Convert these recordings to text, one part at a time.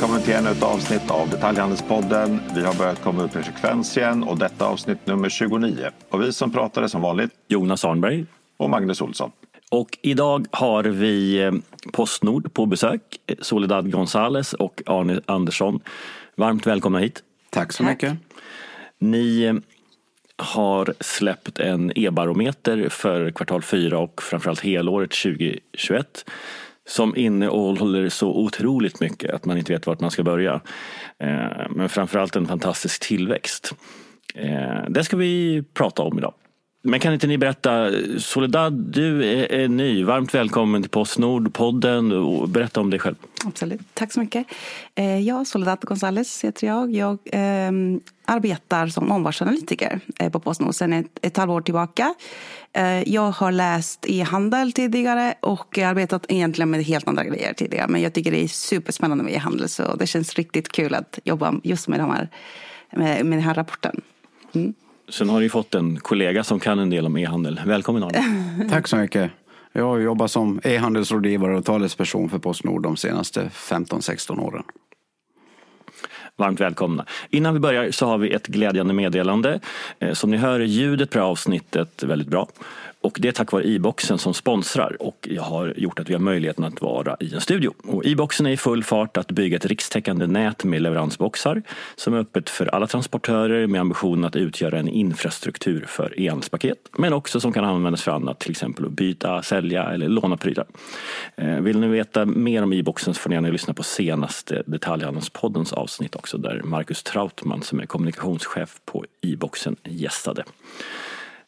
Välkommen till ännu ett avsnitt av Detaljhandelspodden. Vi har börjat komma upp i frekvens igen och detta avsnitt nummer 29. Och vi som pratar är som vanligt Jonas Arnberg. och Magnus Olsson. Och idag har vi eh, Postnord på besök. Soledad Gonzales och Arne Andersson. Varmt välkomna hit. Tack så Tack. mycket. Ni eh, har släppt en e-barometer för kvartal 4 och framförallt helåret 2021 som innehåller så otroligt mycket att man inte vet vart man ska börja. Eh, men framförallt en fantastisk tillväxt. Eh, det ska vi prata om idag. Men kan inte ni berätta, Soledad, du är, är ny. Varmt välkommen till Postnord-podden. och Berätta om dig själv. Absolut. Tack så mycket. Eh, Jag, Soledad González heter jag. Jag eh, arbetar som omvärldsanalytiker eh, på Postnord sedan ett, ett halvår tillbaka. Eh, jag har läst e-handel tidigare och arbetat egentligen med helt andra grejer tidigare. Men jag tycker det är superspännande med e-handel så det känns riktigt kul att jobba just med, de här, med, med den här rapporten. Mm. Sen har du fått en kollega som kan en del om e-handel. Välkommen Arne. Tack så mycket. Jag har jobbat som e-handelsrådgivare och talesperson för Postnord de senaste 15-16 åren. Varmt välkomna. Innan vi börjar så har vi ett glädjande meddelande. Eh, Som ni hör är ljudet på avsnittet väldigt bra. Och det är tack vare e-boxen som sponsrar och jag har gjort att vi har möjligheten att vara i en studio. Och e-boxen är i full fart att bygga ett rikstäckande nät med leveransboxar som är öppet för alla transportörer med ambitionen att utgöra en infrastruktur för e-handelspaket. Men också som kan användas för annat, till exempel att byta, sälja eller låna prylar. Eh, vill ni veta mer om e-boxen så får ni gärna lyssna på senaste Detaljhandelspoddens avsnitt också där Marcus Trautman som är kommunikationschef på e-boxen gästade.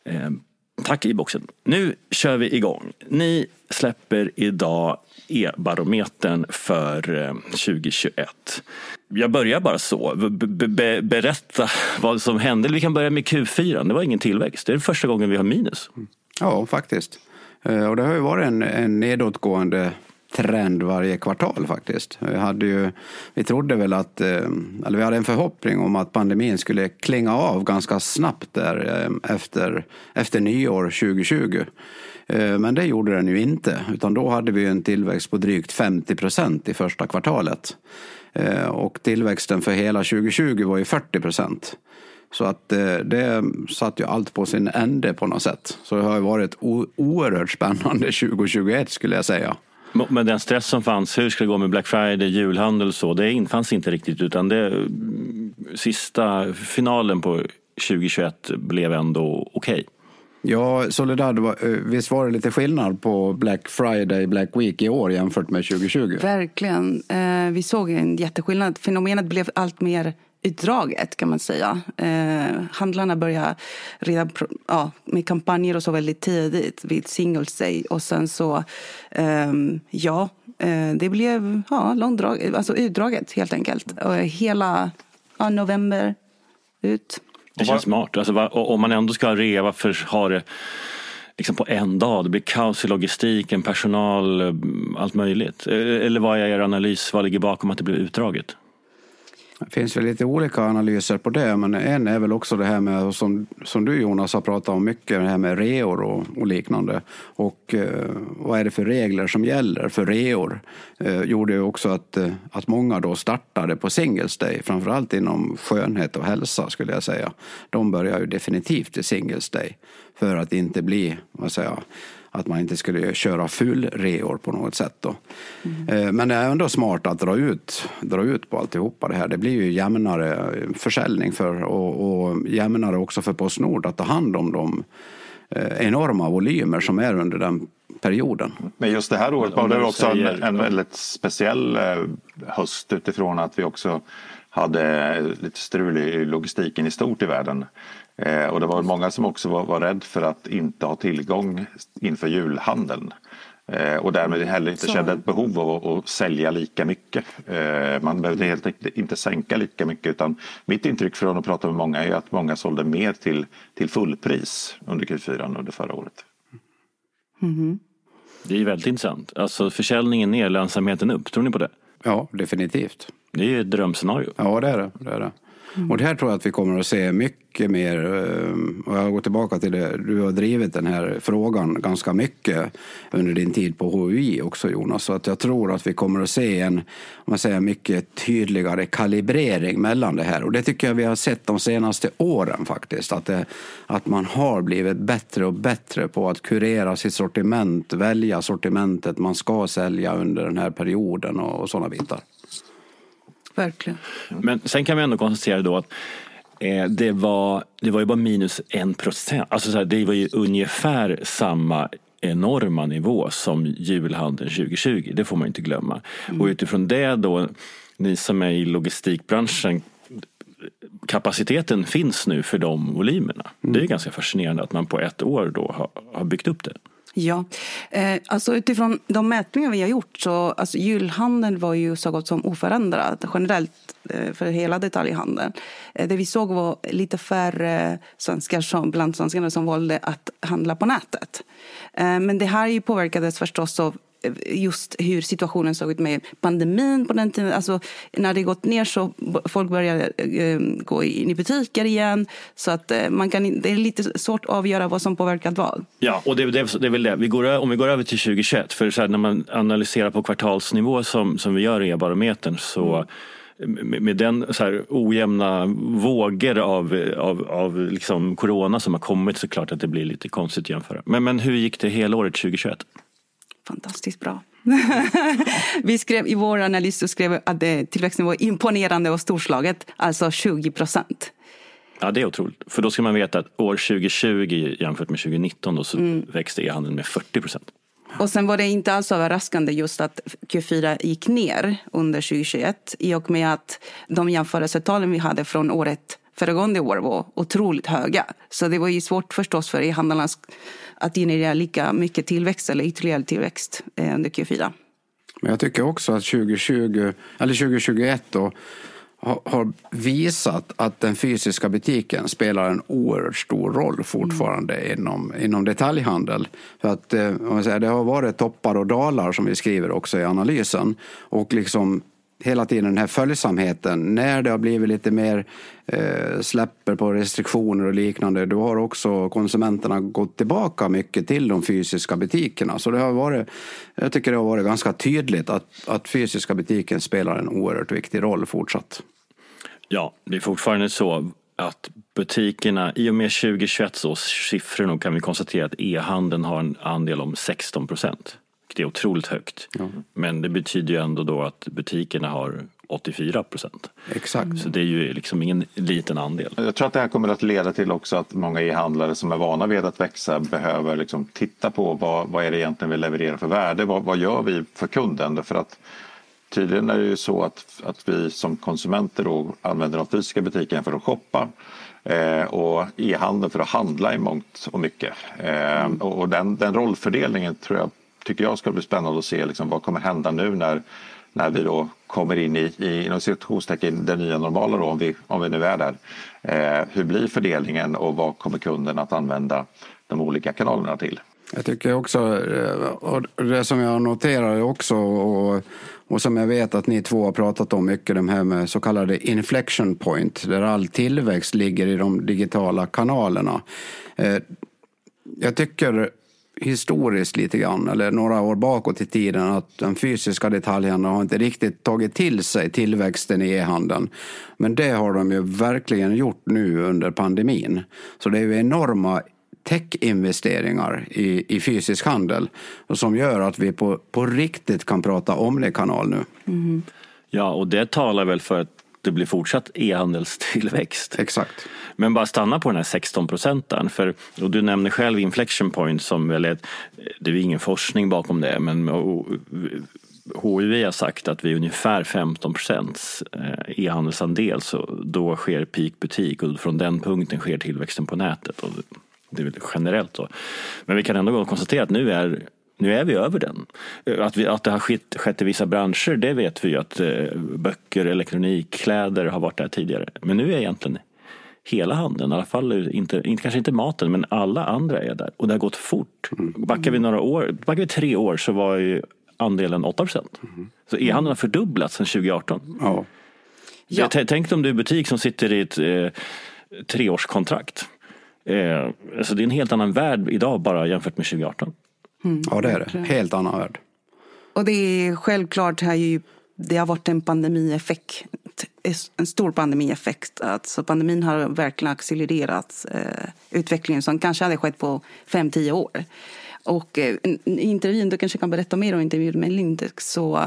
Eh, Tack i-boxen. Nu kör vi igång. Ni släpper idag e-barometern för eh, 2021. Jag börjar bara så. Be- be- berätta vad som hände. Vi kan börja med Q4. Det var ingen tillväxt. Det är första gången vi har minus. Mm. Ja, faktiskt. Eh, och det har ju varit en, en nedåtgående trend varje kvartal faktiskt. Vi, hade ju, vi trodde väl att, eh, eller vi hade en förhoppning om att pandemin skulle klinga av ganska snabbt där eh, efter, efter nyår 2020. Eh, men det gjorde den ju inte, utan då hade vi en tillväxt på drygt 50 procent i första kvartalet. Och tillväxten för hela 2020 var ju 40 procent. Så att det satt ju allt på sin ände på något sätt. Så det har ju varit oerhört spännande 2021 skulle jag säga. Men den stress som fanns, hur ska det gå med Black Friday, julhandel och så, det infanns inte riktigt utan det mm, sista finalen på 2021 blev ändå okej. Ja, Soledad, var- eh, visst var det lite skillnad på Black Friday, Black Week i år jämfört med 2020? Verkligen. Eh, vi såg en jätteskillnad. Fenomenet blev allt mer utdraget kan man säga. Eh, handlarna började redan pro- ja, med kampanjer och så väldigt tidigt vid Singles Day och sen så ehm, ja, eh, det blev ja, långdrag, alltså utdraget helt enkelt. Och hela ja, november ut. Det känns smart. Alltså, om man ändå ska rea, varför ha det liksom på en dag? Det blir kaos i logistiken, personal, eh, allt möjligt. Eh, Eller vad är er analys? Vad ligger bakom att det blev utdraget? Det finns väl lite olika analyser på det, men en är väl också det här med, som, som du Jonas har pratat om mycket, det här med reor och, och liknande. Och eh, vad är det för regler som gäller för reor? Eh, gjorde ju också att, eh, att många då startade på Singles Day, framförallt inom skönhet och hälsa skulle jag säga. De börjar ju definitivt i Singles Day för att inte bli, vad säger jag, att man inte skulle köra full reor på något sätt. Då. Eh, Men det är ändå smart att dra ut, dra ut på alltihopa det här. Det blir ju jämnare försäljning för, och, och jämnare också för Postnord att ta hand om de eh, enorma volymer som är under den perioden. Men just det här året var det också en, säger- en väldigt speciell eh, höst utifrån att vi också hade lite strul i logistiken i stort i världen. Eh, och det var många som också var, var rädd för att inte ha tillgång inför julhandeln. Eh, och därmed heller inte Så. kände ett behov av att, sälja lika mycket. Eh, man behövde helt enkelt inte sänka lika mycket utan mitt intryck från att prata med många är att många sålde mer till, till fullpris under Q4 än under förra året. Det är väldigt intressant. Alltså försäljningen ner, lönsamheten upp. Tror ni på det? Ja, definitivt. Det är ju ett drömscenario. Ja, det är det. det, är det. Mm. Och det här tror jag att vi kommer att se mycket mer. Eh, och jag går tillbaka till det, du har drivit den här frågan ganska mycket under din tid på HUI också Jonas. Så att jag tror att vi kommer att se en om man säger, mycket tydligare kalibrering mellan det här. Och det tycker jag vi har sett de senaste åren faktiskt. Att, det, att man har blivit bättre och bättre på att kurera sitt sortiment, välja sortimentet man ska sälja under den här perioden och, och sådana bitar. Verkligen. Men sen kan vi ändå konstatera då att eh, det, var, det var ju bara minus en procent. Alltså så här, det var ju ungefär samma enorma nivå som julhandeln 2020. Det får man inte glömma. Mm. Och utifrån det då, ni som är i logistikbranschen kapaciteten finns nu för de volymerna. Mm. Det är ganska fascinerande att man på ett år då har, har byggt upp det. Ja, eh, alltså utifrån de mätningar vi har gjort så alltså julhandeln var ju så gott som oförändrad generellt eh, för hela detaljhandeln. Eh, det vi såg var lite färre svenskar som, bland svenskarna som valde att handla på nätet. Eh, men det här påverkades förstås av just hur situationen såg ut med pandemin på den tiden. Alltså, när det gått ner så folk började eh, gå in i butiker igen. Så att eh, man kan, det är lite svårt att avgöra vad som påverkat vad. Ja, och det, det, det är väl det. Vi går, om vi går över till 2021, för så här, när man analyserar på kvartalsnivå som, som vi gör i e-barometern så mm med den så här ojämna vågor av, av, av liksom corona som har kommit så klart att det blir lite konstigt att jämföra. Men, men hur gick det helåret 2021? Fantastiskt bra. vi skrev i vår analys så skrev att tillväxten var imponerande och storslaget, alltså 20 procent. Ja, det är otroligt. För då ska man veta att år 2020 jämfört med 2019 då, så mm. växte e-handeln med 40 procent. Och sen var det inte alls överraskande just att Q4 gick ner under 2021 i och med att de jämförelsetalen vi hade från året föregående år var otroligt höga. Så det var ju svårt förstås för e-handlarna att generera lika mycket tillväxt eller ytterligare tillväxt eh, under Q4. Men jag tycker också att 2020, eller 2021 då, har visat att den fysiska butiken spelar en oerhört stor roll fortfarande mm. inom, inom detaljhandel. För att, eh, man säger, det har varit toppar och dalar som vi skriver också i analysen. Och liksom hela tiden den här följsamheten. När det har blivit lite mer eh, släpper på restriktioner och liknande, då har också konsumenterna gått tillbaka mycket till de fysiska butikerna. Så det har varit, jag tycker det har varit ganska tydligt att, att fysiska butiken spelar en oerhört viktig roll fortsatt. Ja, det är fortfarande så att butikerna, i och med 2021 års siffror kan vi konstatera att e-handeln har en andel om 16 procent det är otroligt högt. Ja. Men det betyder ju ändå då att butikerna har 84 procent. Exakt. Så det är ju liksom ingen liten andel. Jag tror att det här kommer att leda till också att många e-handlare som är vana vid att växa behöver liksom titta på vad, vad är det egentligen vi levererar för värde? Vad, vad gör vi för kunden? För att tydligen är det ju så att, att vi som konsumenter då använder de fysiska butikerna för att shoppa eh, och e-handeln för att handla i mångt och mycket. Eh, mm. och, och den, den rollfördelningen tror jag tycker jag ska bli spännande att se liksom, vad kommer hända nu när, när vi då kommer in i, i inom situationstecken det nya normala då, om vi, om vi nu är där. Eh, hur blir fördelningen och vad kommer kunden att använda de olika kanalerna till? Jag tycker också, eh, och det som jag noterar också och, och som jag vet att ni två har pratat om mycket, de här med så kallade inflection point, där all tillväxt ligger i de digitala kanalerna. Eh, jag tycker historiskt lite grann, eller några år bakåt i tiden, att den fysiska detaljhandeln har inte riktigt tagit till sig tillväxten i e-handeln. Men det har de ju verkligen gjort nu under pandemin. Så det är ju enorma tech-investeringar i, i fysisk handel som gör att vi på, på riktigt kan prata omni-kanal nu. Mm. Ja, och det talar väl för att det blir fortsatt e-handelstillväxt. Exakt. Men bara stanna på den här 16 procenten. För, och du nämner själv inflection point som väl är, det är ingen forskning bakom det, men HUI har sagt att vid ungefär 15 procents eh, e-handelsandel så då sker peak butik och från den punkten sker tillväxten på nätet. Och det är väl generellt så. Men vi kan ändå konstatera att nu är nu är vi över den. Att, vi, att det har skett, skett i vissa branscher, det vet vi ju att eh, böcker, elektronik, kläder har varit där tidigare. Men nu är egentligen hela handeln, i alla fall inte, inte, kanske inte maten, men alla andra är där. Och det har gått fort. Mm. Backar vi några år, backar vi tre år så var ju andelen 8 procent. Mm. Så e-handeln har fördubblats sedan 2018. Ja. Ja. Tänk om du är butik som sitter i ett eh, treårskontrakt. Eh, alltså det är en helt annan värld idag bara jämfört med 2018. Ja, det är det. Helt annan värld. Och det är självklart har ju, det har varit en pandemieffekt, en stor pandemieffekt. Alltså pandemin har verkligen accelererat eh, utvecklingen som kanske hade skett på 5-10 år. Och eh, i intervjun, du kanske kan berätta mer om intervjun med Lindex, så,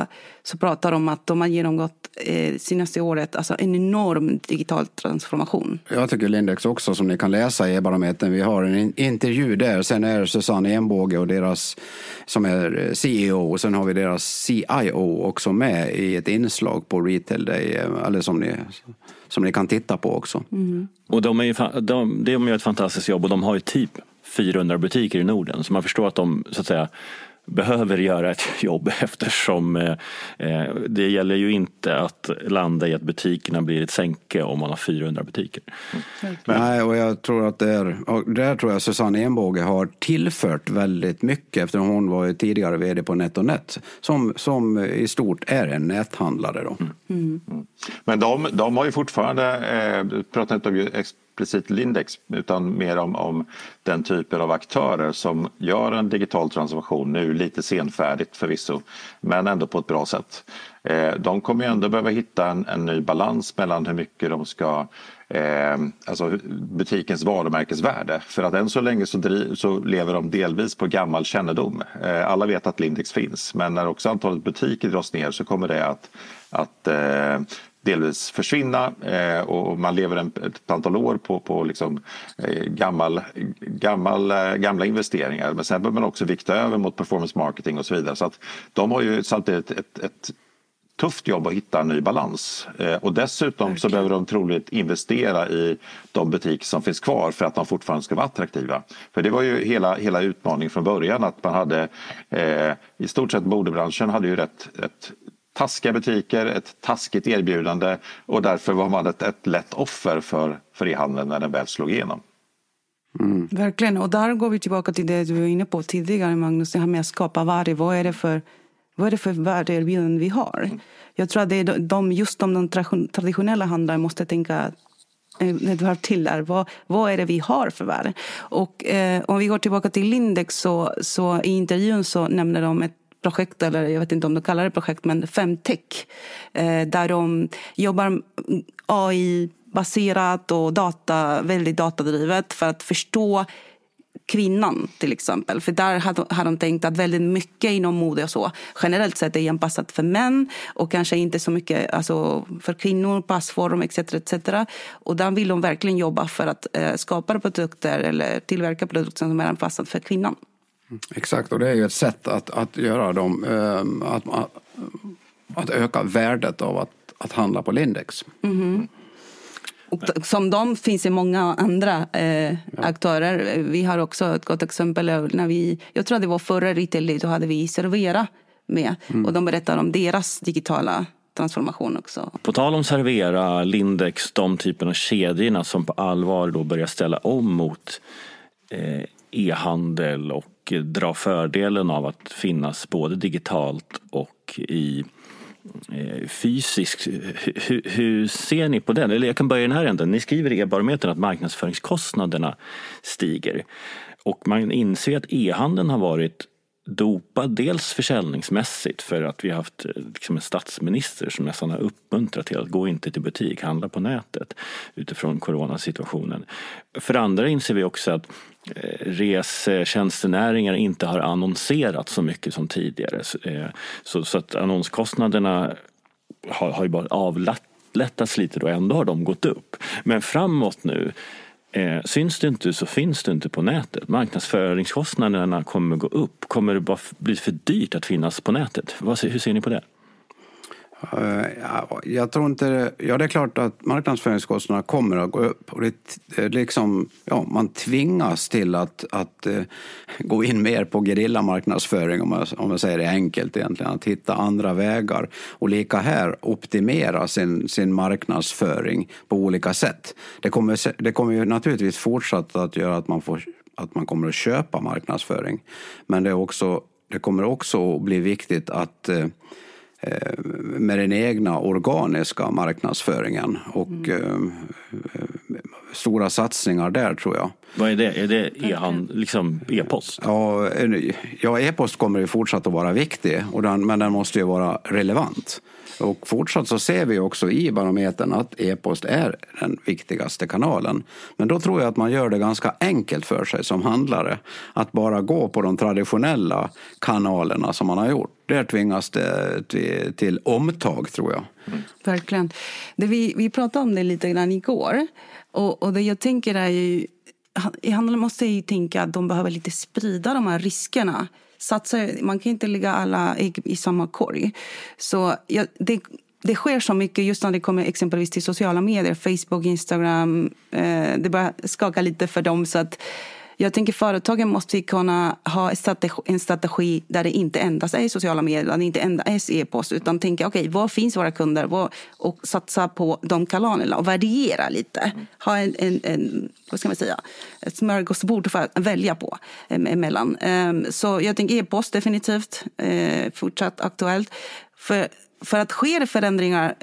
så pratar de om att de har genomgått eh, senaste året alltså en enorm digital transformation. Jag tycker Lindex också, som ni kan läsa i e-barometern, vi har en intervju där. Sen är Susanne Enbåge och deras, som är CEO, och sen har vi deras CIO också med i ett inslag på Retail Day, eh, eller som ni, som ni kan titta på också. Mm. Och de, är ju, de, de gör ett fantastiskt jobb och de har ju typ 400 butiker i Norden. Så man förstår att de så att säga, behöver göra ett jobb eftersom eh, eh, det gäller ju inte att landa i att butikerna blir ett sänke om man har 400 butiker. Mm. Nej, och jag tror att det är, där tror jag Susanne Enbåge har tillfört väldigt mycket eftersom hon var tidigare vd på NetOnNet som, som i stort är en näthandlare. Då. Mm. Mm. Men de, de har ju fortfarande, eh, pratar inte om explicit Lindex utan mer om, om den typen av aktörer som gör en digital transformation nu lite senfärdigt förvisso men ändå på ett bra sätt. Eh, de kommer ju ändå behöva hitta en, en ny balans mellan hur mycket de ska eh, alltså butikens varumärkesvärde. För att än så länge så, driv, så lever de delvis på gammal kännedom. Eh, alla vet att Lindex finns men när också antalet butiker dras ner så kommer det att, att eh, delvis försvinna eh, och man lever en, ett antal år på, på liksom, eh, gammal, gammal, eh, gamla investeringar. Men sen behöver man också vikta över mot performance marketing och så vidare. Så att de har ju samtidigt ett, ett, ett tufft jobb att hitta en ny balans. Eh, och dessutom Verkligen. så behöver de troligt investera i de butiker som finns kvar för att de fortfarande ska vara attraktiva. För det var ju hela, hela utmaningen från början att man hade eh, i stort sett modebranschen hade ju rätt, rätt taskiga butiker, ett taskigt erbjudande och därför var man ett, ett lätt offer för, för e-handeln när den väl slog igenom. Mm. Verkligen, och där går vi tillbaka till det du var inne på tidigare Magnus, det här med att skapa värde. Vad är det för, vad är det för värdeerbjudanden vi har? Mm. Jag tror att det är de, just de, de traditionella handlarna måste tänka ett eh, varv till där. Vad, vad är det vi har för värde? Och eh, om vi går tillbaka till Lindex så, så i intervjun så nämner de ett projekt, eller jag vet inte om de kallar det projekt, men Femtech. Eh, där de jobbar AI-baserat och data, väldigt datadrivet för att förstå kvinnan till exempel. För där har de tänkt att väldigt mycket inom mode och så generellt sett är anpassat för män och kanske inte så mycket alltså, för kvinnor, passform etc. etc. Och där vill de verkligen jobba för att eh, skapa produkter eller tillverka produkter som är anpassade för kvinnan. Exakt, och det är ju ett sätt att, att göra dem, ehm, att, att, öka värdet av att, att handla på Lindex. Mm. Som de finns i många andra eh, ja. aktörer. Vi har också ett gott exempel. När vi, jag tror att det var förra Retail då hade vi Servera med. Mm. Och de berättar om deras digitala transformation också. På tal om Servera, Lindex, de typerna av kedjorna som på allvar då börjar ställa om mot eh, e-handel och dra fördelen av att finnas både digitalt och i eh, fysiskt. Hur, hur, ser ni på den? Eller jag kan börja i den här änden. Ni skriver i e-barometern att marknadsföringskostnaderna stiger. Och man inser att e-handeln har varit dopad dels försäljningsmässigt för att vi har haft eh, liksom en statsminister som nästan har uppmuntrat till att gå inte till butik, handla på nätet utifrån coronasituationen. För det andra inser vi också att eh, resetjänstenäringar inte har annonserat så mycket som tidigare. Eh, så, så att annonskostnaderna har, har ju bara avlättats lite och ändå har de gått upp. Men framåt nu Eh, syns du inte så finns du inte på nätet. Marknadsföringskostnaderna kommer gå upp. Kommer det bara bli för dyrt att finnas på nätet? Hur ser ni på det? Eh, jag tror inte... Ja, det är klart att marknadsföringskostnaderna kommer att gå upp. Och det, liksom, ja, man tvingas till att, att eh, gå in mer på gerillamarknadsföring, om man, om jag säger det enkelt egentligen. Att hitta andra vägar. Och lika här, optimera sin, sin marknadsföring på olika sätt. Det kommer, det kommer ju naturligtvis fortsatt att göra att man, får, att man kommer att köpa marknadsföring. Men det, är också, det kommer också att bli viktigt att eh, med den egna organiska marknadsföringen och mm. stora satsningar där tror jag. Vad är det? Är det e liksom e-post? Ja, ja e-post kommer ju fortsatt att vara viktig, och den, men den måste ju vara relevant. Och fortsatt så ser vi också i barometern att e-post är den viktigaste kanalen. Men då tror jag att man gör det ganska enkelt för sig som handlare. Att bara gå på de traditionella kanalerna som man har gjort. Där tvingas det till, till omtag tror jag. Mm. Verkligen. Det vi, vi pratade om det lite grann igår. Och, och det jag tänker är ju Handlarna måste ju tänka att de behöver lite sprida de här riskerna satsa, man kan inte lägga alla ägg i samma korg. Så ja, det, det sker så mycket just när det kommer exempelvis till sociala medier, Facebook, Instagram. Eh, det börjar skaka lite för dem. så att jag tänker företagen måste kunna ha en strategi där det inte endast är sociala medier, inte endast är e-post, utan tänka okej, okay, var finns våra kunder var, och satsa på de kanalerna och variera lite. Ha en, en, en vad ska man säga, ett smörgåsbord för att välja på emellan. Så jag tänker e-post definitivt eh, fortsatt aktuellt. För, för att sker förändringar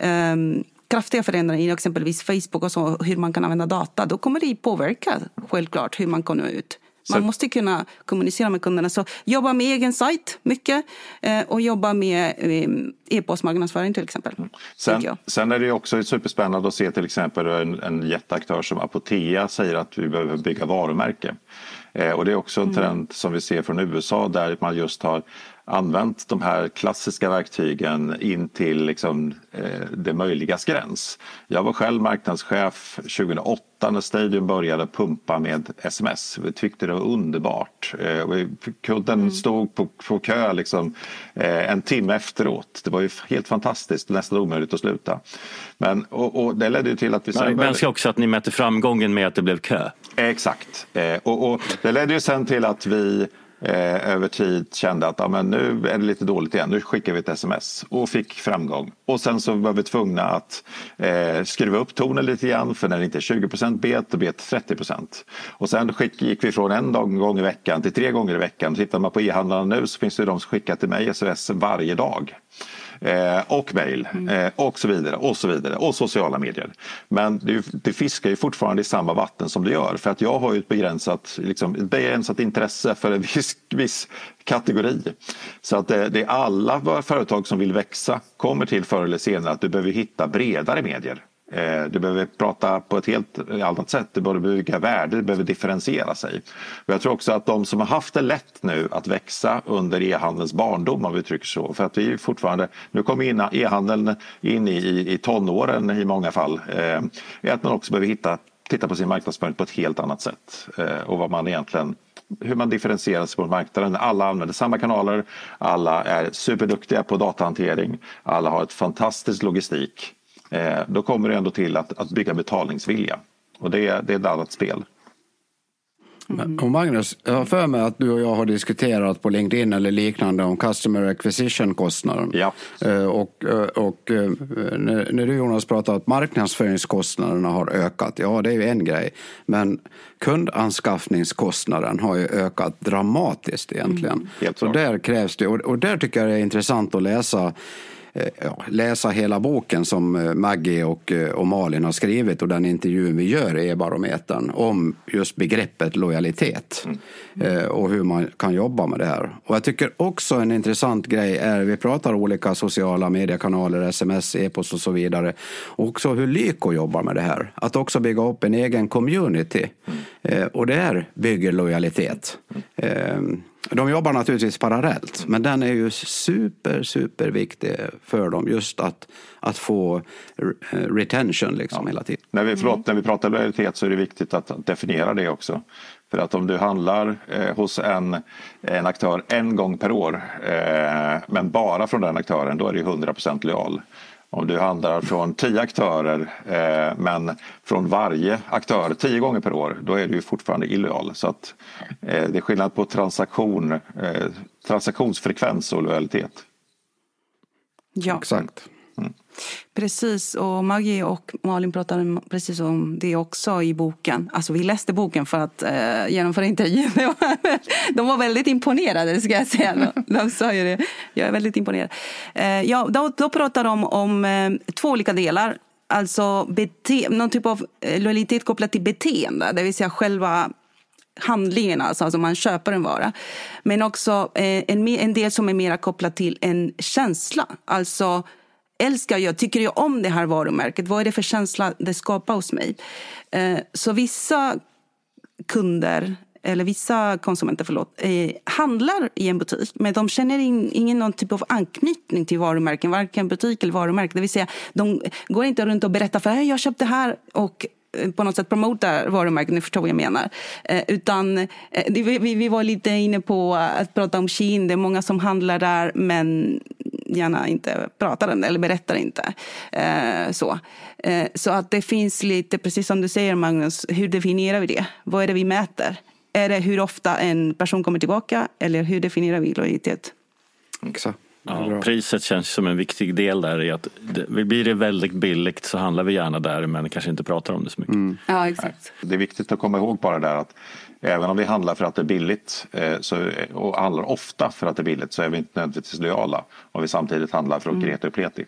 kraftiga förändringar i exempelvis Facebook och så, hur man kan använda data, då kommer det påverka självklart hur man kommer ut. Man så. måste kunna kommunicera med kunderna. Så jobba med egen sajt mycket eh, och jobba med eh, e-postmarknadsföring till exempel. Mm. Sen, sen, är det också superspännande att se till exempel en, en jätteaktör som Apotea säger att vi behöver bygga varumärke. Eh, och det är också en mm. trend mm. som vi ser från USA där man just har använt de här klassiska verktygen in till liksom, eh, det möjligas gräns. Jag var själv marknadschef 2008 när Stadium började pumpa med sms. Vi tyckte det var underbart. Eh, kunden mm. stod på, på kö liksom, eh, en timme efteråt. Det var ju helt fantastiskt, nästan omöjligt att sluta. Men, och, och det ledde ju till att vi... Men jag också att ni mätte framgången med att det blev kö. Exakt. Eh, och, och det ledde ju sen till att vi eh, över tid kände att ja, men nu är det lite dåligt igen, nu skickar vi ett sms och fick framgång. Och sen så var vi tvungna att eh, skruva upp tonen lite grann för när det inte är 20% bet då bet det 30% Och sen skick, gick vi från en dag, gång i veckan till tre gånger i veckan. Tittar man på e-handlarna nu så finns det de som skickar till mig sms varje dag. Eh, och mejl mm. eh, och så vidare och så vidare och sociala medier. Men det, det, fiskar ju fortfarande i samma vatten som det gör för att jag har ju ett begränsat, liksom, ett begränsat intresse för en viss, viss kategori. Så att det, det är alla företag som vill växa kommer till förr eller senare att du behöver hitta bredare medier. Eh, du behöver prata på ett helt eh, annat sätt. Du behöver bygga värde, du behöver differentiera sig. Och jag tror också att de som har haft det lätt nu att växa under e-handelns barndom, om vi uttrycker så, för att vi fortfarande, nu kommer e-handeln in i, i, tonåren i många fall, eh, är att man också behöver hitta, titta på sin marknadsföring på ett helt annat sätt eh, och vad man egentligen hur man differentierar sig på marknaden. Alla använder samma kanaler, alla är superduktiga på datahantering, alla har ett fantastiskt logistik eh, då kommer det ändå till att, att bygga betalningsvilja. Och det, det är ett annat spel. Mm. Och Magnus, jag har för mig att du och jag har diskuterat på LinkedIn eller liknande om customer acquisition-kostnaden. Ja. Eh, och, eh, och när du Jonas pratar att marknadsföringskostnaderna har ökat, ja det är ju en grej. Men kundanskaffningskostnaden har ju ökat dramatiskt egentligen. Mm. Så där krävs det, och där tycker jag det är intressant att läsa ja, läsa hela boken som eh, Maggie och, eh, och Malin har skrivit och den intervjun vi gör i E-barometern om just begreppet lojalitet mm. och hur man kan jobba med det här. Och jag tycker också en intressant grej är, vi pratar olika sociala mediekanaler, sms, e-post och så vidare, också hur Lyko jobbar med det här. Att också bygga upp en egen community. Mm. Och det bygger lojalitet. Mm. De jobbar naturligtvis parallellt, men den är ju super, super viktig för dem just att, att få retention liksom ja. hela tiden. När vi, förlåt, när vi pratar lojalitet så är det viktigt att definiera det också. För att om du handlar eh, hos en, en aktör en gång per år eh, men bara från den aktören då är du 100% lojal. Om du handlar från tio aktörer eh, men från varje aktör tio gånger per år då är du fortfarande illojal. Så att, eh, det är skillnad på transaktion, eh, transaktionsfrekvens och lojalitet. Ja. Exakt. Precis, och Maggie och Malin pratade precis om det också i boken. Alltså vi läste boken för att eh, genomföra intervjun. De var väldigt imponerade, ska jag säga. De, de sa ju det. Jag är väldigt imponerad. Eh, ja, då, då pratar de om eh, två olika delar. Alltså bete, någon typ av eh, lojalitet kopplat till beteende, det vill säga själva handlingen, alltså, alltså man köper en vara. Men också eh, en, en del som är mer kopplat till en känsla. Alltså älskar jag, tycker jag om det här varumärket? Vad är det för känsla det skapar hos mig? Eh, så vissa kunder eller vissa konsumenter förlåt, eh, handlar i en butik men de känner in, ingen någon typ av anknytning till varumärken, varken butik eller varumärke. Det vill säga, de går inte runt och berättar för att jag köpte det här och eh, på något sätt promota varumärket, ni förstår vad jag menar. Eh, utan eh, vi, vi, var lite inne på att prata om Shein, det är många som handlar där men gärna inte pratar om det eller berättar inte. Eh, så. Eh, så att det finns lite, precis som du säger Magnus, hur definierar vi det? Vad är det vi mäter? Är det hur ofta en person kommer tillbaka eller hur definierar vi lojalitet? Exakt. Ja, priset känns som en viktig del där i att det, blir det väldigt billigt så handlar vi gärna där men kanske inte pratar om det så mycket. Mm. Ja, exakt. Det är viktigt att komma ihåg bara där att även om vi handlar för att det är billigt eh, så, och handlar ofta för att det är billigt så är vi inte nödvändigtvis lojala om vi samtidigt handlar för att mm. greta upp leti.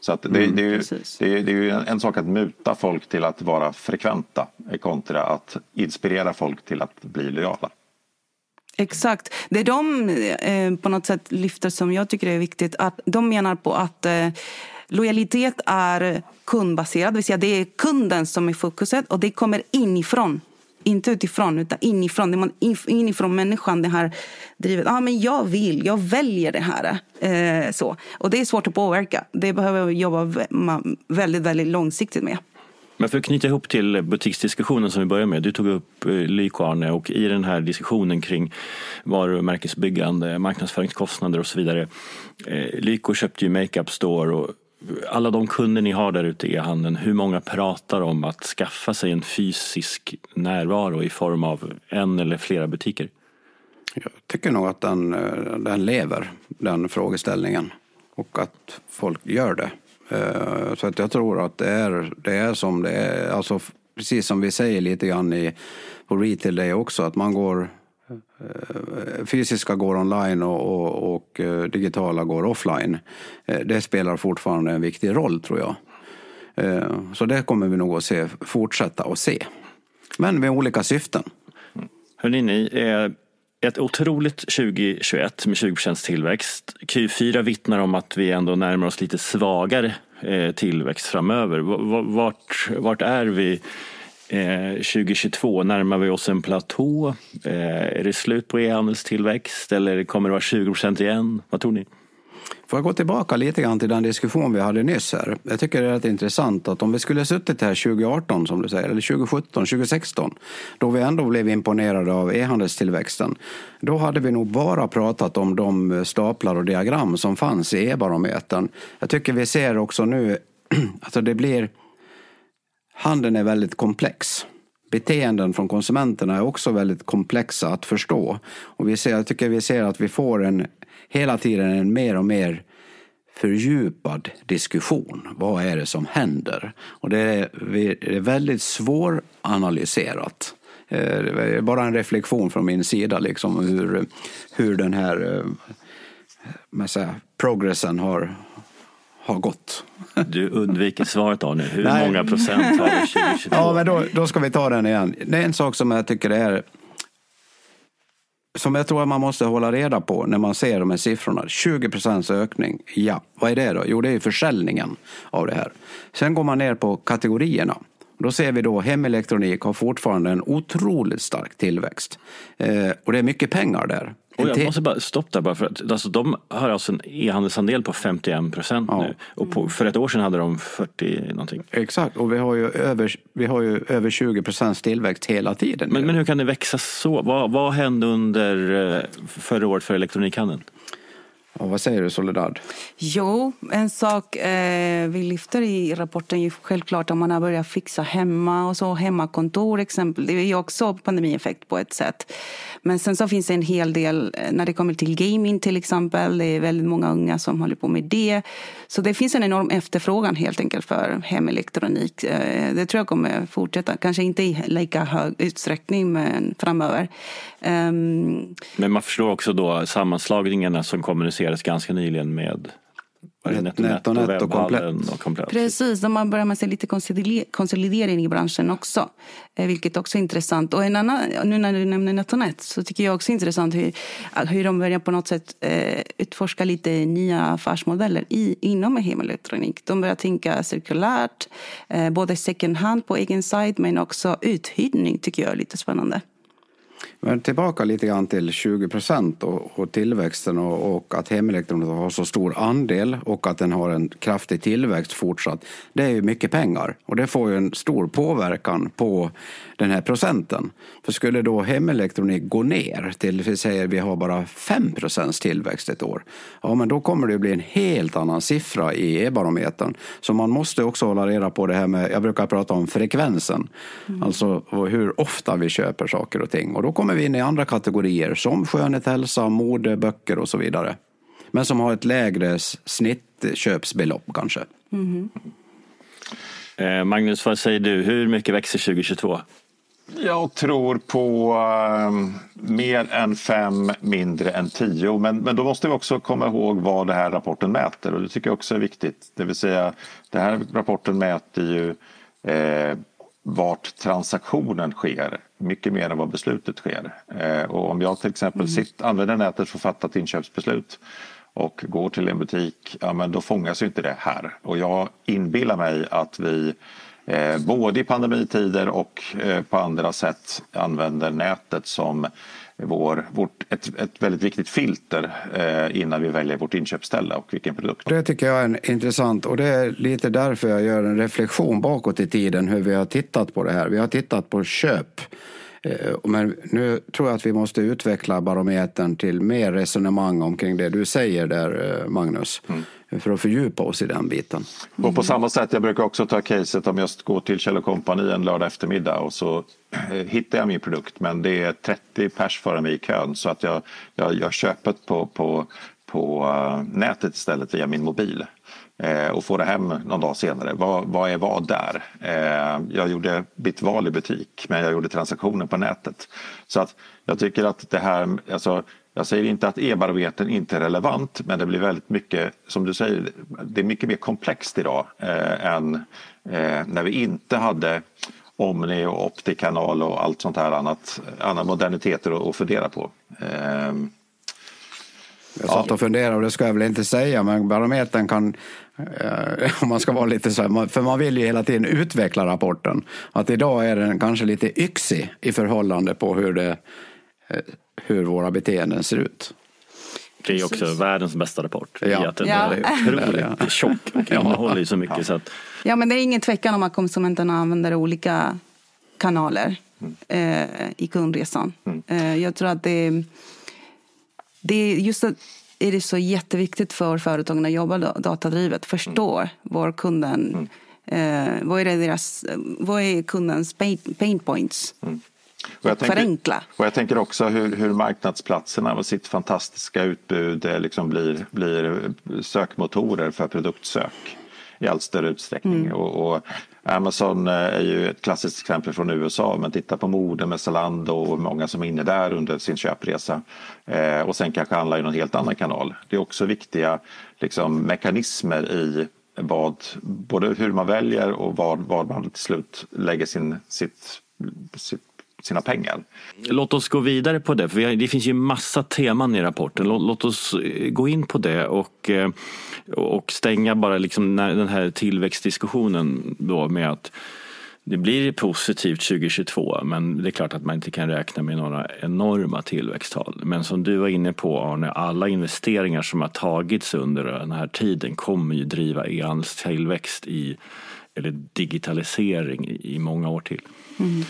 Så att det, mm, det, är ju, det, är, det är ju en, en, sak att muta folk till att vara frekventa kontra att inspirera folk till att bli lojala. Exakt. Det de eh, på något sätt lyfter som jag tycker är viktigt, att de menar på att eh, lojalitet är kundbaserad, det vill säga det är kunden som är fokuset och det kommer inifrån. Inte utifrån, utan inifrån. Det man inifrån människan, det här drivet. Ah, men jag vill, jag väljer det här. Eh, så. Och det är svårt att påverka. Det behöver jag jobba väldigt, väldigt långsiktigt med. Men för att knyta ihop till butiksdiskussionen som vi började med. Du tog upp eh, Lyko Arne och i den här diskussionen kring varumärkesbyggande, marknadsföringskostnader och så vidare. Eh, Lyko köpte ju Makeup Store och alla de kunder ni har där ute i e-handeln, hur många pratar om att skaffa sig en fysisk närvaro i form av en eller flera butiker? Jag tycker nog att den, eh, den lever, den frågeställningen. Och att folk gör det. Eh, så att jag tror att det är, det är som det är. Alltså, precis som vi säger lite grann i, på retail day också, att man går Eh, fysiska går online och, och, och, eh, digitala går offline. Eh, det spelar fortfarande en viktig roll tror jag. Så det kommer vi nog att se, fortsätta att se. Men med olika syften. Hörrni, ni, ett otroligt 2021 med 20 tillväxt. Q4 vittnar om att vi ändå närmar oss lite svagare tillväxt framöver. Vart, vart är vi Eh, 2022? Närmar vi oss en platå? Eh, är det slut på e-handelstillväxt eller kommer det vara 20 igen? Vad tror ni? Får jag gå tillbaka lite grann till den diskussion vi hade nyss här. Jag tycker det är rätt intressant att om vi skulle suttit här 2018 som du säger, eller 2017, 2016, då vi ändå blev imponerade av e-handelstillväxten, då hade vi nog bara pratat om de staplar och diagram som fanns i e-barometern. Jag tycker vi ser också nu, alltså det blir, handeln är väldigt komplex beteenden från konsumenterna är också väldigt komplexa att förstå. Och vi ser, jag tycker vi ser att vi får en hela tiden en mer och mer fördjupad diskussion. Vad är det som händer? Och det är, väldigt svåranalyserat. Det är bara en reflektion från min sida liksom hur, hur den här eh, säga, progressen har, har gått. Du undviker svaret Arne. Hur Nej. många procent har vi 2022? Ja, men då, då ska vi ta den igen. Det är en sak som jag tycker är som jag tror att man måste hålla reda på när man ser de här siffrorna. 20 procents ökning, ja, vad är det då? Jo, det är försäljningen av det här. Sen går man ner på kategorierna. Då ser vi då hemelektronik har fortfarande en otroligt stark tillväxt. Eh, och det är mycket pengar där. Och jag måste bara stoppa där bara för att alltså, de har alltså en e-handelsandel på 51 procent ja. nu. Och på, för ett år sedan hade de 40 någonting. Exakt, och vi har ju över, vi har ju över 20 procents tillväxt hela tiden. Men, men hur kan det växa så? Vad, vad hände under eh, förra året för elektronikhandeln? Och vad säger du Soledad? Jo, en sak eh, vi lyfter i rapporten är självklart om man har börjat fixa hemma och så hemmakontor exempel. Det är ju också pandemieffekt på ett sätt. Men sen så finns det en hel del eh, när det kommer till gaming till exempel. Det är väldigt många unga som håller på med det. Så det finns en enorm efterfrågan helt enkelt för hemelektronik. Eh, det tror jag kommer fortsätta, kanske inte i lika hög utsträckning men framöver. Um, men man förstår också då sammanslagningarna som kommuniceras ganska nyligen med NetOnNet och, net och, komplett. och komplett. Precis, de har börjat med sig lite konsolidering i branschen också. Eh, vilket också är intressant. Och en annan, nu när du nämner NetOnNet så tycker jag också intressant hur, hur de börjar på något sätt eh, utforska lite nya affärsmodeller i, inom hemelektronik. De börjar tänka cirkulärt, eh, både second hand på egen sajt men också uthyrning tycker jag är lite spännande. Men tillbaka lite grann till 20 procent och, och, tillväxten och, och att hemelektronik har så stor andel och att den har en kraftig tillväxt fortsatt. Det är ju mycket pengar och det får ju en stor påverkan på den här procenten. För skulle då hemelektronik gå ner till, vi säger vi har bara 5 procents tillväxt ett år, ja men då kommer det bli en helt annan siffra i e-barometern. Så man måste också hålla reda på det här med, jag brukar prata om frekvensen, mm. alltså hur ofta vi köper saker och ting. Och då kommer vi in i andra kategorier som skönhet, hälsa, mode, böcker och så vidare. Men som har ett lägre snittköpsbelopp kanske. Mm. Magnus, vad säger du? Hur mycket växer 2022? Jag tror på uh, mer än fem, mindre än tio. Men, men då måste vi också komma ihåg vad den här rapporten mäter och det tycker jag också är viktigt. Det vill säga, den här rapporten mäter ju eh, vart transaktionen sker mycket mer än vad beslutet sker. Eh, och om jag till exempel mm. sitt, använder nätet för att fatta ett inköpsbeslut och går till en butik, ja men då fångas ju inte det här. Och jag inbillar mig att vi eh, både i pandemitider och eh, på andra sätt använder nätet som vår, vårt, ett, ett väldigt viktigt filter eh, innan vi väljer vårt inköpsställe och vilken produkt. Det tycker jag är intressant och det är lite därför jag gör en reflektion bakåt i tiden hur vi har tittat på det här. Vi har tittat på köp men nu tror jag att vi måste utveckla barometern till mer resonemang omkring det du säger där, eh, Magnus. Mm. För att fördjupa oss i den biten. Och på samma sätt, jag brukar också ta caset om jag går till Kjell Company en lördag eftermiddag och så eh, hittar jag min produkt men det är 30 pers före mig i kön så att jag, jag gör köpet på, på, på nätet istället via min mobil eh, och få det hem någon dag senare. Vad, vad är vad där? Eh, jag gjorde mitt val i butik men jag gjorde transaktioner på nätet. Så att jag tycker att det här, alltså, jag säger inte att e-barometern inte är relevant men det blir väldigt mycket, som du säger, det är mycket mer komplext idag eh, än eh, när vi inte hade Omni och Optikanal och allt sånt här annat, andra moderniteter att fundera på. Eh, jag satt och funderade och det ska jag väl inte säga men barometern kan eh, om man ska vara lite så här, för man vill ju hela tiden utveckla rapporten. Att idag är den kanske lite yxig i förhållande på hur, det, eh, hur våra beteenden ser ut. Det är också världens bästa rapport. Ja. Att den ja. är otroligt tjock och innehåller så mycket. Så att... Ja men det är ingen tvekan om att konsumenterna använder olika kanaler mm. eh, i kundresan. Mm. Eh, jag tror att det är det är just att är det så jätteviktigt för företagen att jobba datadrivet, förstå mm. var kunden, mm. eh, vad, är deras, vad är kundens pain, pain points. Mm. Och jag tänker, Förenkla. Och jag tänker också hur, hur marknadsplatserna med sitt fantastiska utbud eh, liksom blir, blir sökmotorer för produktsök i allt större utsträckning. Mm. Och, och, Amazon eh, är ju ett klassiskt exempel från USA men titta på mode med Zalando och många som är inne där under sin köpresa eh, och sen kanske handla i någon helt annan kanal. Det är också viktiga liksom, mekanismer i vad, både hur man väljer och var, var man till slut lägger sin, sitt, sitt sina pengar. Låt oss gå vidare på det, för det finns ju massa teman i rapporten. Låt, oss eh, gå in på det och, eh, och stänga bara liksom den här tillväxtdiskussionen då med att det blir positivt 2022 men det är klart att man inte kan räkna med några enorma tillväxttal. Men som du var inne på Arne, alla investeringar som har tagits under den här tiden kommer ju driva e-handels tillväxt i, eller digitalisering i många år till. Mm.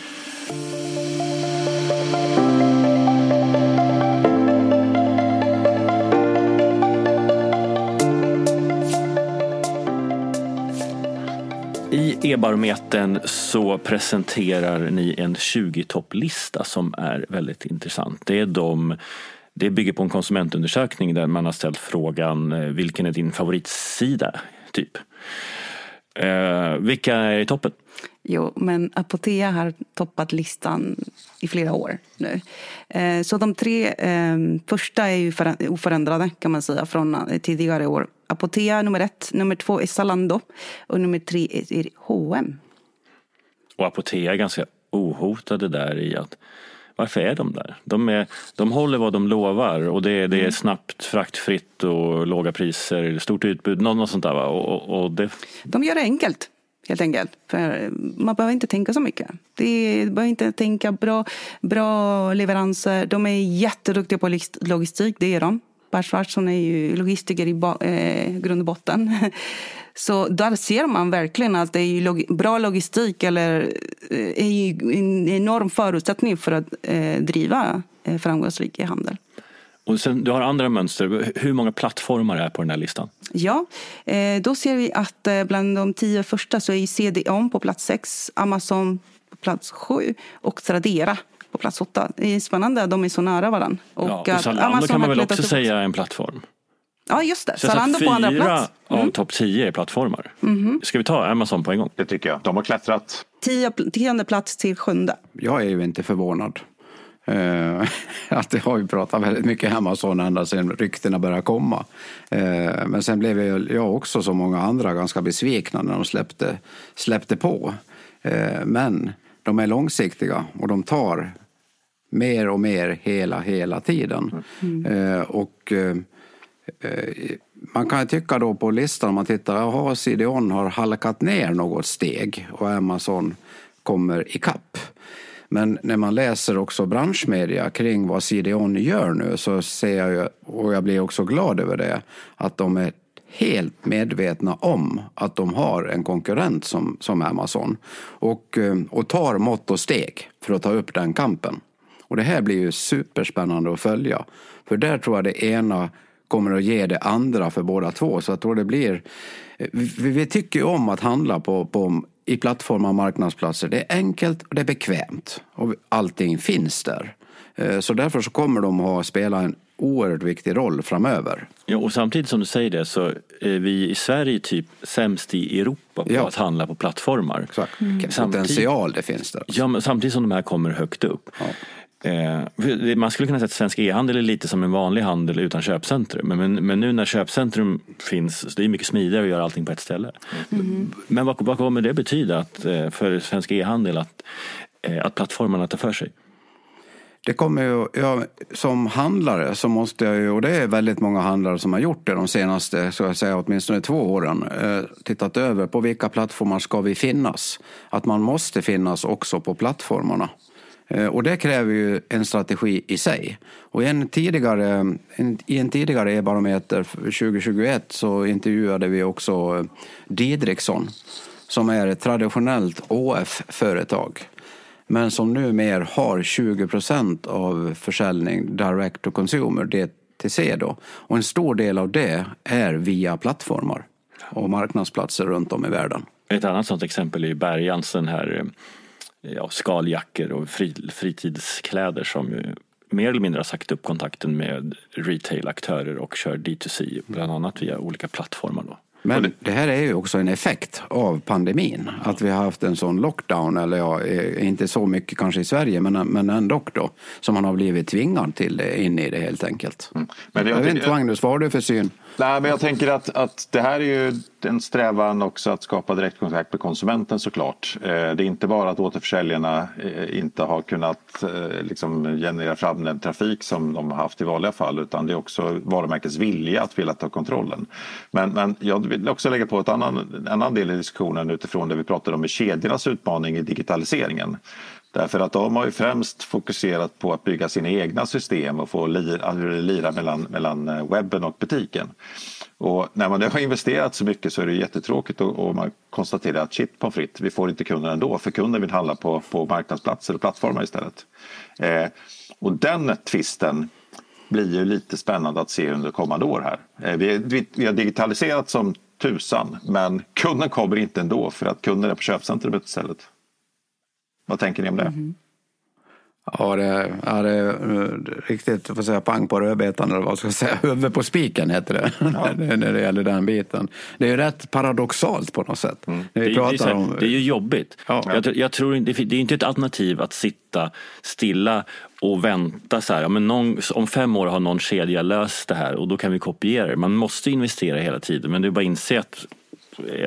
E-barometern så presenterar ni en 20-topplista som är väldigt intressant. Det, är de, det bygger på en konsumentundersökning där man har ställt frågan eh, vilken är din favoritsida? Typ. Eh, vilka är i toppen? Jo, men Apotea har toppat listan i flera år nu. Eh, så de tre eh, första är ju oförändrade kan man säga från eh, tidigare år. Apotea nummer ett, nummer två är Zalando och nummer tre är H&M. Och Apotea är ganska ohotade där i att varför är de där? De, är, de håller vad de lovar och det, det är mm. snabbt, fraktfritt och låga priser, stort utbud, något sånt där va? Och, och det... De gör det enkelt helt enkelt. För man behöver inte tänka så mycket. Det behöver inte tänka bra, bra leveranser. De är jätteduktiga på logistik, det är de. Per Svartsson är ju logistiker i eh, grund och botten. Så där ser man verkligen att det är log bra logistik eller eh, är en enorm förutsättning för att eh, driva eh, framgångsrik handel. Och sen, du har andra mönster. Hur många plattformar är på den här listan? Ja, eh, då ser vi att eh, bland de tio första så är CDON på plats sex, Amazon på plats sju och Tradera på plats åtta. Det är spännande att de är så nära varandra. Och ja, och Zalando Amazon kan man väl också säga är en plattform? Ja, just det. Zalando på andra plats. Fyra mm. av topp tio är plattformar. Mm. Ska vi ta Amazon på en gång? Det tycker jag. De har klättrat. Tio, tionde plats till sjunde. Jag är ju inte förvånad. Uh, att det har vi pratat väldigt mycket Amazon ända sedan ryktena började komma. Uh, men sen blev jag, jag också som många andra ganska besvikna när de släppte, släppte på. Uh, men de är långsiktiga och de tar mer och mer hela, hela tiden. Mm. och Eh, man kan tycka då på listan om man tittar, jaha, CDON har halkat ner något steg och Amazon kommer ikapp. Men när man läser också branschmedia kring vad CDON gör nu så ser jag ju, och jag blir också glad över det, att de är helt medvetna om att de har en konkurrent som, som Amazon och, eh, och tar mått och steg för att ta upp den kampen. Och det här blir ju superspännande att följa. För där tror jag det ena kommer att ge det andra för båda två. Så jag tror det blir... Vi, vi tycker om att handla på, på i plattformar och marknadsplatser. Det är enkelt och det är bekvämt och allting finns där. Eh, så därför så kommer de att spela en oerhört viktig roll framöver. Ja, och samtidigt som du säger det så är vi i Sverige typ sämst i Europa på ja. att handla på plattformar. Exakt. Mm. Potential det finns där. Ja, men samtidigt som de här kommer högt upp. Ja. Eh, man skulle kunna säga att svensk e-handel är lite som en vanlig handel utan köpcentrum. Men, men, men nu när köpcentrum finns, det är mycket smidigare att göra allting på ett ställe. Mm. Men vad, vad kommer det betyda att, eh, för svensk e-handel att, eh, att plattformarna tar för sig? Det kommer ju, ja, som handlare så måste jag ju, och det är väldigt många handlare som har gjort det de senaste, så jag säga åtminstone två åren, eh, tittat över på vilka plattformar ska vi finnas? Att man måste finnas också på plattformarna. Eh, och det kräver ju en strategi i sig. Och i en tidigare, en, i en tidigare e-barometer 2021 så intervjuade vi också eh, Didriksson som är ett traditionellt ÅF-företag men som numera har 20 procent av försäljning direct to consumer, DTC då. Och en stor del av det är via plattformar och marknadsplatser runt om i världen. Ett annat sådant exempel är Bergans den här eh, ja, skaljackor och fri, fritidskläder som ju mer eller mindre har sagt upp kontakten med retail-aktörer och kör D2C bland annat via olika plattformar. Då. Men det här är ju också en effekt av pandemin. Att vi har haft en sån lockdown, eller ja, inte så mycket kanske i Sverige, men, men ändå då. Som man har blivit tvingad till det, in i det helt enkelt. Mm. Men jag, jag vet inte Magnus, vad har du för syn? Nej, men jag tänker att, att det här är ju en strävan också att skapa direktkontakt med konsumenten såklart. Eh, det är inte bara att återförsäljarna eh, inte har kunnat eh, liksom generera fram den trafik som de har haft i vanliga fall utan det är också varumärkets vilja att vilja ta kontrollen. Men, men jag vill också lägga på ett annan, en annan del i diskussionen utifrån det vi pratade om med kedjornas utmaning i digitaliseringen. Därför att de har ju främst fokuserat på att bygga sina egna system och få lira, alltså lira mellan, mellan eh, webben och butiken. Och när man nu har investerat så mycket så är det jättetråkigt och, och man konstaterar att shit på fritt, vi får inte kunden ändå för kunden vill handla på, på marknadsplatser och plattformar istället. Eh, och den tvisten blir ju lite spännande att se under kommande år här. Eh, vi, vi, vi, har digitaliserat som tusan. Men kunden kommer inte ändå för att kunden är på köpcentrumet istället. Vad tänker ni om det? Mm. Ja, det, ja, det är riktigt vad säga, pang på rödbetan, eller vad ska jag säga, huvudet på spiken heter det, ja. när det gäller den biten. Det är ju rätt paradoxalt på något sätt. Mm. Det, är, det, är om... det är ju jobbigt. Ja. Jag, jag, tror det, det är inte ett alternativ att sitta stilla och vänta så här, ja, men någon, om fem år har någon kedja löst det här och då kan vi kopiera det. Man måste investera hela tiden men det är bara att inse att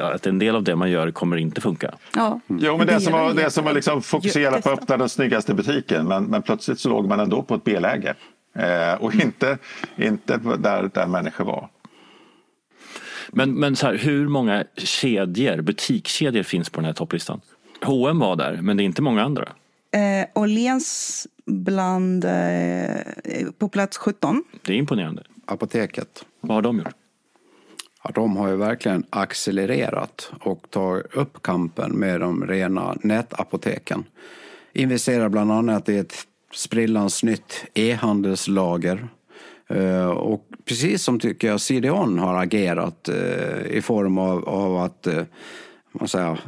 att en del av det man gör kommer inte funka. Ja. Mm. Jo, men det, det som var, det som var liksom fokusera på att öppna den snyggaste butiken men, men plötsligt så låg man ändå på ett B-läge eh, och inte, inte där, där människor var. Men, men så här, hur många kedjor, butikskedjor finns på den här topplistan? H&M var där, men det är inte många andra. Eh, Åhléns bland eh, på plats 17. Det är imponerande. Apoteket. Vad har de gjort? Ja, de har ju verkligen accelererat och tagit upp kampen med de rena nätapoteken. Investerar bland annat i ett sprillans nytt e-handelslager. Eh, och precis som tycker jag CDON har agerat eh, i form av, av att eh, man säger,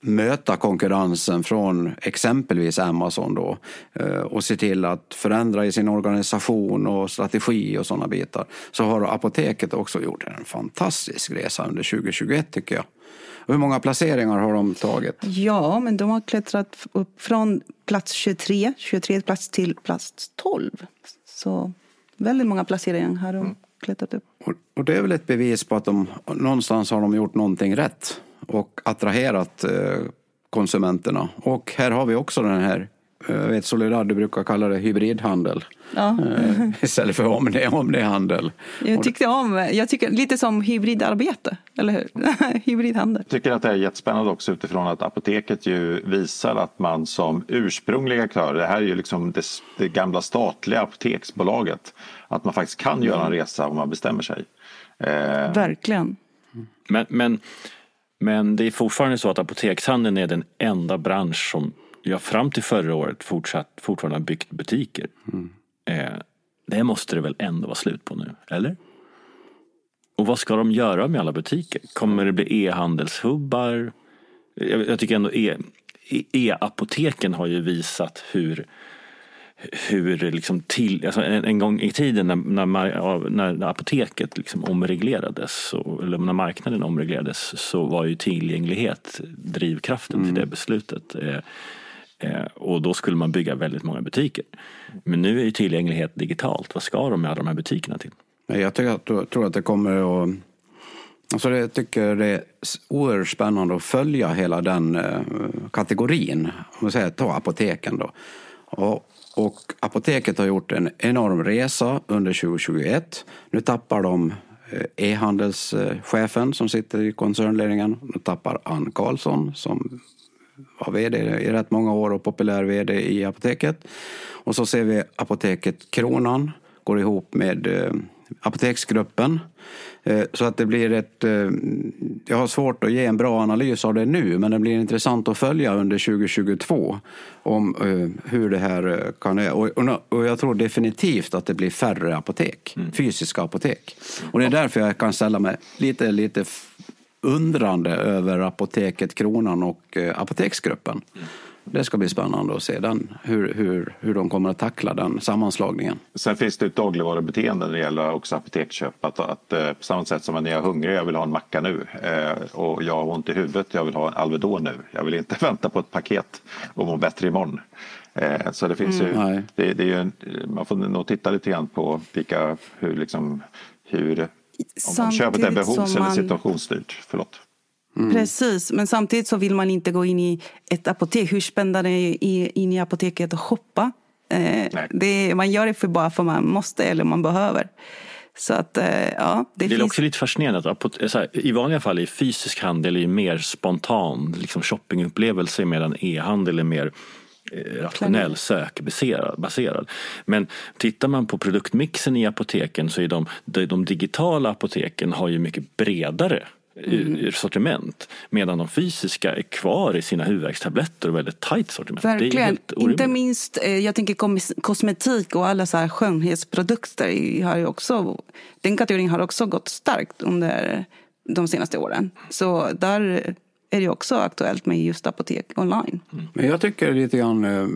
möta konkurrensen från exempelvis Amazon då eh, och se till att förändra i sin organisation och strategi och sådana bitar så har Apoteket också gjort en fantastisk resa under 2021 tycker jag. hur många placeringar har de tagit? Ja, men de har klättrat upp från plats 23, 23 plats till plats 12. Så väldigt många placeringar har de klättrat upp. Och, och det är väl ett bevis på att de någonstans har de gjort någonting rätt och attraherat eh, konsumenterna. Och här har vi också den här, jag eh, vet Soledad, du brukar kalla det hybridhandel. Ja. Eh, istället för omnihandel. Jag tyckte om, jag tycker lite som hybridarbete, eller hur? Hybridhandel. Jag tycker att det är jättespännande också utifrån att apoteket ju visar att man som ursprungliga aktörer, det här är ju liksom det, det gamla statliga apoteksbolaget, att man faktiskt kan göra en resa om man bestämmer sig. Verkligen. Men, men men det är fortfarande så att apotekshandeln är den enda bransch som jag fram till förra året fortsatt, fortfarande har byggt butiker. Mm. Eh, det måste det väl ändå vara slut på nu, eller? Och vad ska de göra med alla butiker? Kommer det bli e-handelshubbar? Jag, jag tycker ändå e, e-apoteken har ju visat hur hur liksom till, alltså en, en, gång i tiden när, när, när apoteket liksom omreglerades, och, eller när marknaden omreglerades, så var ju tillgänglighet drivkraften mm. till det beslutet. Eh, eh, och då skulle man bygga väldigt många butiker. Men nu är ju tillgänglighet digitalt. Vad ska de med alla de här butikerna till? Jag tycker, tror att det kommer att Alltså jag tycker det är oerhört spännande att följa hela den eh, kategorin. Om man säger, ta apoteken då. Och och apoteket har gjort en enorm resa under 2021. Nu tappar de eh, e-handelschefen som sitter i koncernledningen. Nu tappar Ann Karlsson som var vd i rätt många år och populär vd i apoteket. Och så ser vi apoteket Kronan går ihop med eh, Apoteksgruppen. Eh, så att det blir ett... Eh, jag har svårt att ge en bra analys av det nu men det blir intressant att följa under 2022 om eh, hur det här kan... Och jag tror definitivt att det blir färre apotek, mm. fysiska apotek. Och det är därför jag kan ställa mig lite, lite undrande över Apoteket Kronan och Apoteksgruppen. Mm. Det ska bli spännande att se den, hur, hur, hur de kommer att tackla den sammanslagningen. Sen finns det ett dagligvarubeteende när det gäller också apoteksköp. Att, att, eh, på samma sätt som när jag är hungrig, jag vill ha en macka nu eh, och jag har ont i huvudet, jag vill ha en Alvedon nu. Jag vill inte vänta på ett paket och må bättre imorgon. Eh, så det finns mm. ju, det, det, är ju, man får nog titta lite grann på vilka, hur liksom, hur, om köpet är behovs eller situationsstyrt. Förlåt. Mm. Precis, men samtidigt så vill man inte gå in i ett apotek. Hur spännande är det in i apoteket och shoppa? Eh, det, man gör det för bara för man måste eller man behöver. Så att, eh, ja, det, det är finns... också lite fascinerande att här, i vanliga fall är fysisk handel är mer spontan liksom shoppingupplevelse medan e-handel är mer eh, rationell sökbaserad. Men tittar man på produktmixen i apoteken så är de, de digitala apoteken har ju mycket bredare mm. sortiment. Medan de fysiska är kvar i sina huvudvärkstabletter och väldigt tajt sortiment. Verkligen. Inte minst, eh, jag tänker kosmetik och alla så här skönhetsprodukter. Har ju också, den kategorin har också gått starkt under de senaste åren. Så där är det också aktuellt med just apotek online. Mm. Men jag tycker lite grann, eh,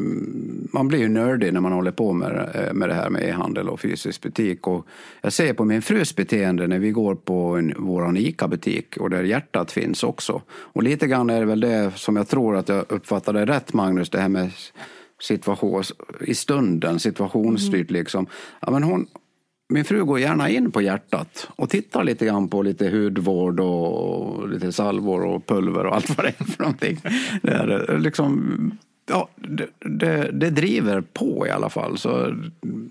man blir ju nördig när man håller på med, eh, med det här med e-handel och fysisk butik. Och jag ser på min frus beteende när vi går på en, vår ICA-butik och där hjärtat finns också. Och lite grann är det väl det som jag tror att jag uppfattade rätt Magnus, det här med situation i stunden, situationsstyrt mm. liksom. Ja, men hon, min fru går gärna in på hjärtat och tittar lite grann på lite hudvård och lite salvor och pulver och allt vad det är för någonting. Det, är liksom, ja, det, det, det, driver på i alla fall. Så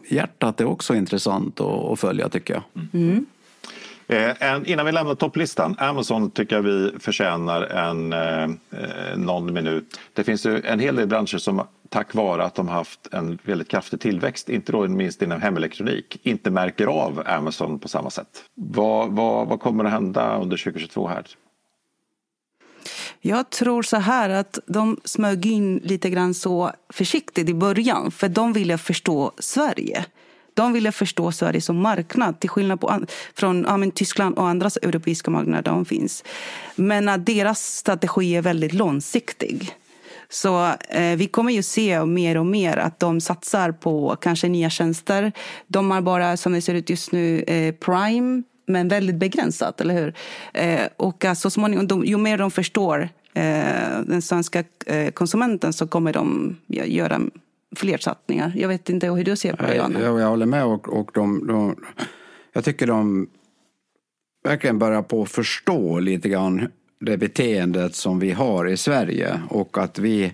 hjärtat är också intressant att, att följa tycker jag. Mm. Eh, innan vi lämnar topplistan, Amazon tycker jag vi förtjänar en eh, eh, någon minut. Det finns ju en hel del branscher som tack vare att de haft en väldigt kraftig tillväxt, inte då minst inom hemelektronik, inte märker av Amazon på samma sätt. Vad, vad, vad kommer att hända under 2022 här? Jag tror så här att de smög in lite grann så försiktigt i början för de ville förstå Sverige. De ville förstå Sverige som marknad till skillnad på, från ja, Tyskland och andra europeiska marknader där de finns. Men att deras strategi är väldigt långsiktig. Så eh, vi kommer ju se mer och mer att de satsar på kanske nya tjänster. De har bara, som det ser ut just nu, eh, Prime men väldigt begränsat, eller hur? Eh, och så småningom, de, ju mer de förstår eh, den svenska eh, konsumenten så kommer de göra fler satsningar. Jag vet inte hur du ser på det, Johanna? Jag, jag håller med. Och, och de, de, jag tycker de verkligen börjar på att förstå lite grann det beteendet som vi har i Sverige och att vi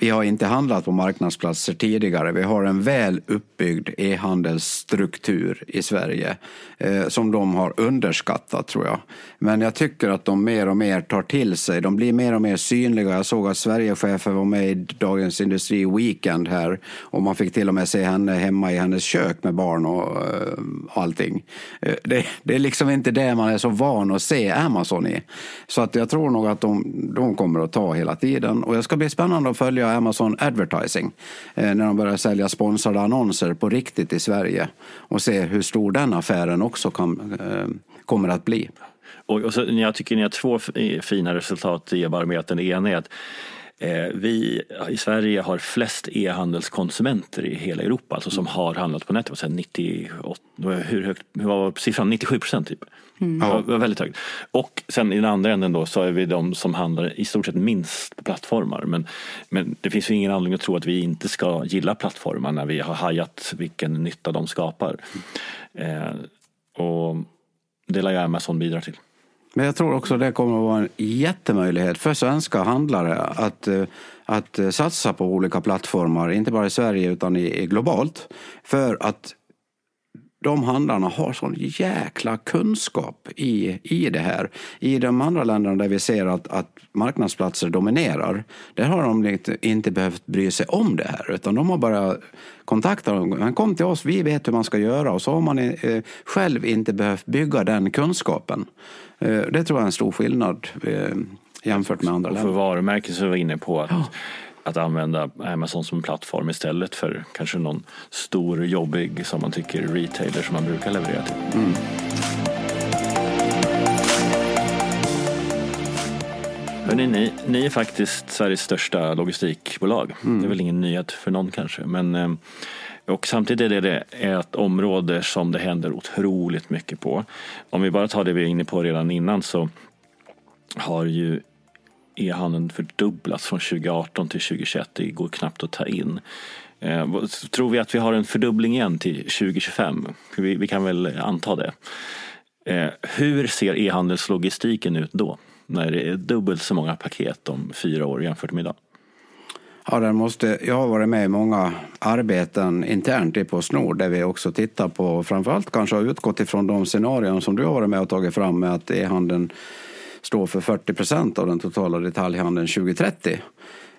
vi har inte handlat på marknadsplatser tidigare. Vi har en väl uppbyggd e-handelsstruktur i Sverige eh, som de har underskattat tror jag. Men jag tycker att de mer och mer tar till sig. De blir mer och mer synliga. Jag såg att Sverigechefen var med i Dagens Industri Weekend här och man fick till och med se henne hemma i hennes kök med barn och eh, allting. Eh, det, det, är liksom inte det man är så van att se Amazon i. Så att jag tror nog att de, de kommer att ta hela tiden och det ska bli spännande att följa Amazon Advertising eh, när de börjar sälja sponsrade annonser på riktigt i Sverige och se hur stor den affären också kan, eh, kommer att bli. Och, så, jag tycker ni har två fina resultat i e-barometern. Det ena är att eh, vi i Sverige har flest e-handelskonsumenter i hela Europa, alltså som har handlat på nätet. 98, hur högt, hur var siffran? 97 procent typ. Mm. Ja. Det var väldigt högt. Och sen i den andra änden då så är vi de som handlar i stort sett minst på plattformar. Men, men det finns ju ingen anledning att tro att vi inte ska gilla plattformar när vi har hajat vilken nytta de skapar. Eh, och det lär ju Amazon bidra till. Men jag tror också det kommer att vara en jättemöjlighet för svenska handlare att, eh, att satsa på olika plattformar, inte bara i Sverige utan i, globalt. För att de handlarna har sån jäkla kunskap i, i det här. I de andra länderna där vi ser att, att marknadsplatser dominerar, där har de inte, inte behövt bry sig om det här, utan de har bara kontaktat dem. Kom till oss, vi vet hur man ska göra och så har man eh, själv inte behövt bygga den kunskapen. Eh, det tror jag är en stor skillnad eh, jämfört med andra länder. För varumärken vi var inne på, att ja att använda Amazon som plattform istället för kanske någon stor jobbig som man tycker retailer som man brukar leverera till. Mm. Hörrni, ni, ni är faktiskt Sveriges största logistikbolag. Mm. Det är väl ingen nyhet för någon kanske. Men, eh, och samtidigt är det ett område som det händer otroligt mycket på. Om vi bara tar det vi är inne på redan innan så har ju e-handeln fördubblats från 2018 till 2021. Det går knappt att ta in. Eh, tror vi att vi har en fördubbling igen till 2025? Vi, vi kan väl anta det. Eh, hur ser e-handelslogistiken ut då? När det är dubbelt så många paket om fyra år jämfört med idag? Ja, den måste, jag har varit med i många arbeten internt i Postnord där vi också tittar på, framförallt kanske har utgått ifrån de scenarion som du har varit med och tagit fram med att e-handeln står för 40 procent av den totala detaljhandeln 2030.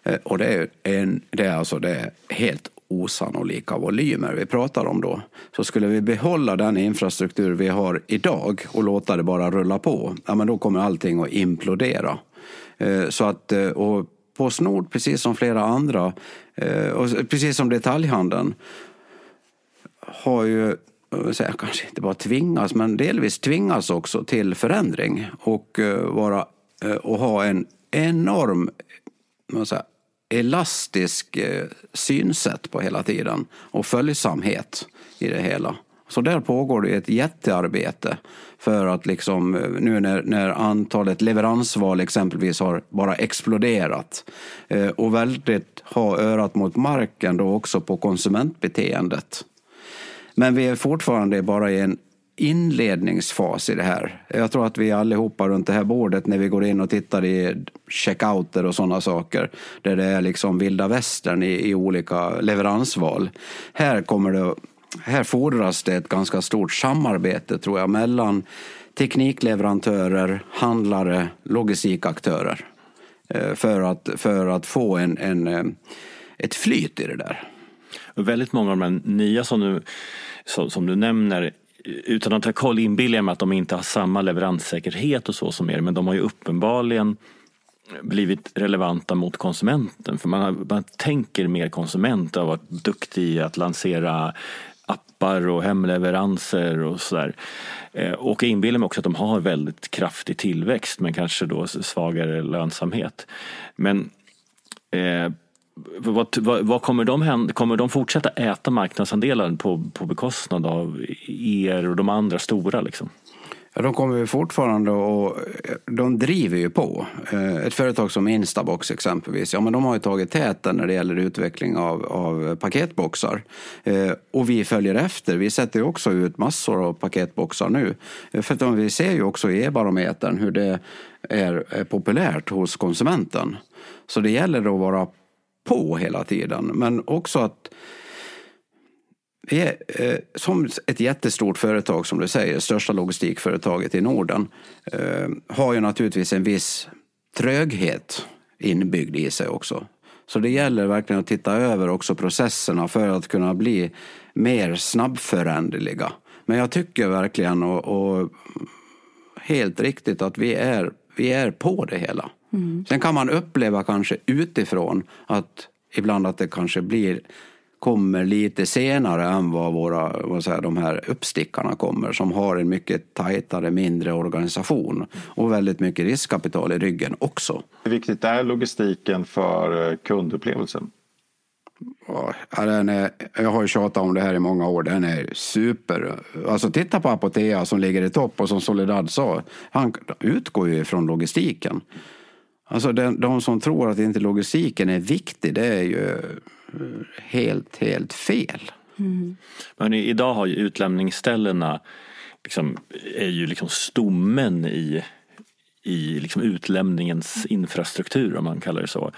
Eh, och det är, en, det är alltså det är helt osannolika volymer vi pratar om då. Så skulle vi behålla den infrastruktur vi har idag och låta det bara rulla på, ja men då kommer allting att implodera. Eh, så att, eh, och Postnord, precis som flera andra, eh, och precis som detaljhandeln, har ju Eh, säga, kanske inte bara tvingas, men delvis tvingas också till förändring och, eh, vara, eh, och ha en enorm säga, elastisk synsätt på hela tiden och följsamhet i det hela. Så där pågår det ett jättearbete för att liksom, nu när, när antalet leveransval exempelvis har bara exploderat och väldigt ha örat mot marken då också på konsumentbeteendet. Men vi är fortfarande bara i en inledningsfas i det här. Jag tror att vi allihopa runt det här bordet när vi går in och tittar i checkouter och sådana saker där det är liksom vilda västern i, i olika leveransval. Här kommer det här fordras det ett ganska stort samarbete tror jag mellan teknikleverantörer, handlare, logistikaktörer eh, för att, för att få en, en, eh, ett flyt i det där. Väldigt många av de nya som du, som du nämner utan att ha koll inbillar jag mig att de inte har samma leveranssäkerhet och så som er men de har ju uppenbarligen blivit relevanta mot konsumenten. För man, man tänker mer konsument av att vara duktig i att lansera appar och hemleveranser och sådär. Eh, och jag inbillar mig också att de har väldigt kraftig tillväxt men kanske då svagare lönsamhet. Men eh, vad, vad, vad, kommer de hända? Kommer de fortsätta äta marknadsandelar på, på bekostnad av er och de andra stora? Liksom? Ja, de kommer ju fortfarande och eh, de driver ju på. Eh, ett företag som Instabox exempelvis, ja men de har ju tagit täten när det gäller utveckling av, av paketboxar. Eh, och vi följer efter. Vi sätter ju också ut massor av paketboxar nu. För att vi ser ju också i e-barometern hur det är populärt hos konsumenten. Så det gäller att vara på hela tiden, men också att vi är, eh, som ett jättestort företag, som du säger, största logistikföretaget i Norden, eh, har ju naturligtvis en viss tröghet inbyggd i sig också. Så det gäller verkligen att titta över också processerna för att kunna bli mer snabbföränderliga. Men jag tycker verkligen, och, och helt riktigt, att vi är, vi är på det hela. Mm. Sen kan man uppleva kanske utifrån att ibland att det kanske blir kommer lite senare än vad våra, vad säger, de här uppstickarna kommer som har en mycket tajtare, mindre organisation och väldigt mycket riskkapital i ryggen också. Hur viktigt är logistiken för eh, kundupplevelsen? Ja, den är, jag har ju tjatat om det här i många år. Den är super. Alltså titta på Apotea som ligger i topp och som Soledad sa, han utgår ju från logistiken. Alltså de, de som tror att inte logistiken är viktig, det är ju eh, helt, helt fel. Mm. Men idag har ju utlämningsställena liksom, är ju liksom stommen i i liksom utlämningens infrastruktur om man kallar det så.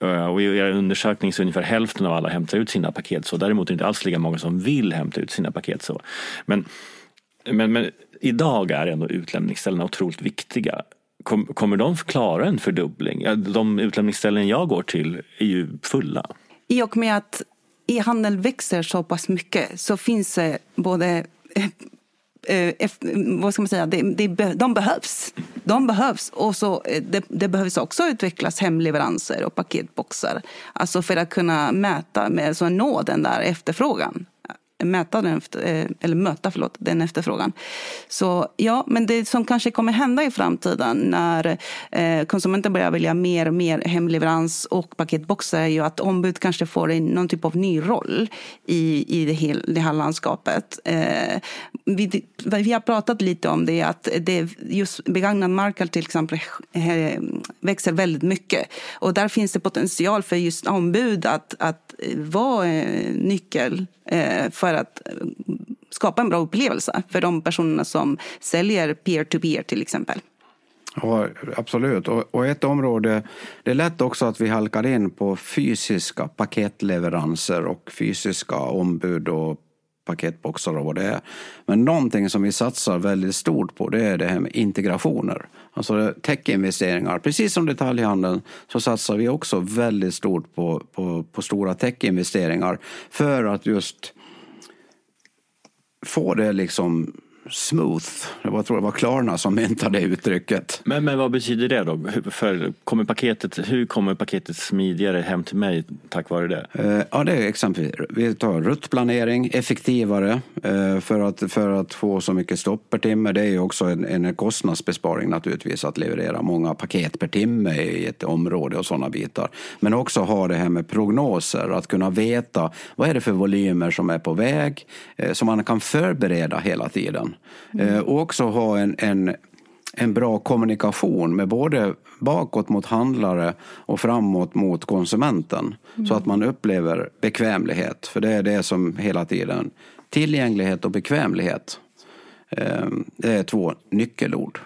Eh, och i er undersökning så är ungefär hälften av alla hämtar ut sina paket så. Däremot är det inte alls lika många som vill hämta ut sina paket så. Men, men, men idag är ändå utlämningsställena otroligt viktiga. Kom, kommer de klara en fördubbling? De utlämningsställen jag går till är ju fulla i och med att e-handeln växer så pass mycket så finns det både eh, eh vad ska man säga, det, det, de behövs. De behövs. Och så, eh, det, det, behövs också utvecklas hemleveranser och paketboxar. Alltså för att kunna mäta, med, alltså nå den där efterfrågan mäta den efter, eh, eller möta förlåt, den efterfrågan. Så ja, men det som kanske kommer hända i framtiden när eh, konsumenten börjar välja mer och mer hemleverans och paketboxar är ju att ombud kanske får någon typ av ny roll i, i det, hel, det här landskapet. Eh, vi, vi har pratat lite om det, att det, just begagnad marknad till exempel eh, växer väldigt mycket. Och där finns det potential för just ombud att, att vara nyckel eh, för att skapa en bra upplevelse för de personerna som säljer peer-to-peer till exempel. Ja, absolut. Och, och, ett område, det är lätt också att vi halkar in på fysiska paketleveranser och fysiska ombud och paketboxar och vad det är. Men någonting som vi satsar väldigt stort på det är det här med integrationer. Alltså techinvesteringar. Precis som detaljhandeln så satsar vi också väldigt stort på, på, på stora techinvesteringar för att just få det liksom smooth. Det var, tror jag var Klarna som myntade det uttrycket. Men, men vad betyder det då? För kommer paketet, hur kommer paketet smidigare hem till mig tack vare det? Eh, ja, det är exempelvis, vi tar ruttplanering, effektivare eh, för, att, för att få så mycket stopp per timme. Det är ju också en, en kostnadsbesparing naturligtvis att leverera många paket per timme i ett område och sådana bitar. Men också ha det här med prognoser, att kunna veta vad är det för volymer som är på väg, eh, så man kan förbereda hela tiden. Mm. Och också ha en, en, en bra kommunikation med både bakåt mot handlare och framåt mot konsumenten. Mm. Så att man upplever bekvämlighet. För det är det som hela tiden, tillgänglighet och bekvämlighet. Eh, det är två nyckelord.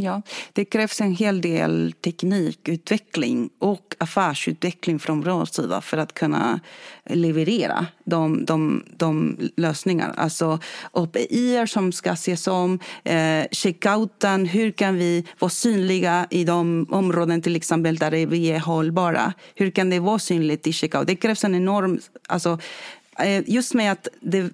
Ja, det krävs en hel del teknikutveckling och affärsutveckling från vår sida för att kunna leverera de, de, de lösningar. Alltså API som ska ses om, eh, checkouten, hur kan vi vara synliga i de områden till exempel där vi är hållbara? Hur kan det vara synligt i checkout? Det krävs en enorm... Alltså, eh, just med att det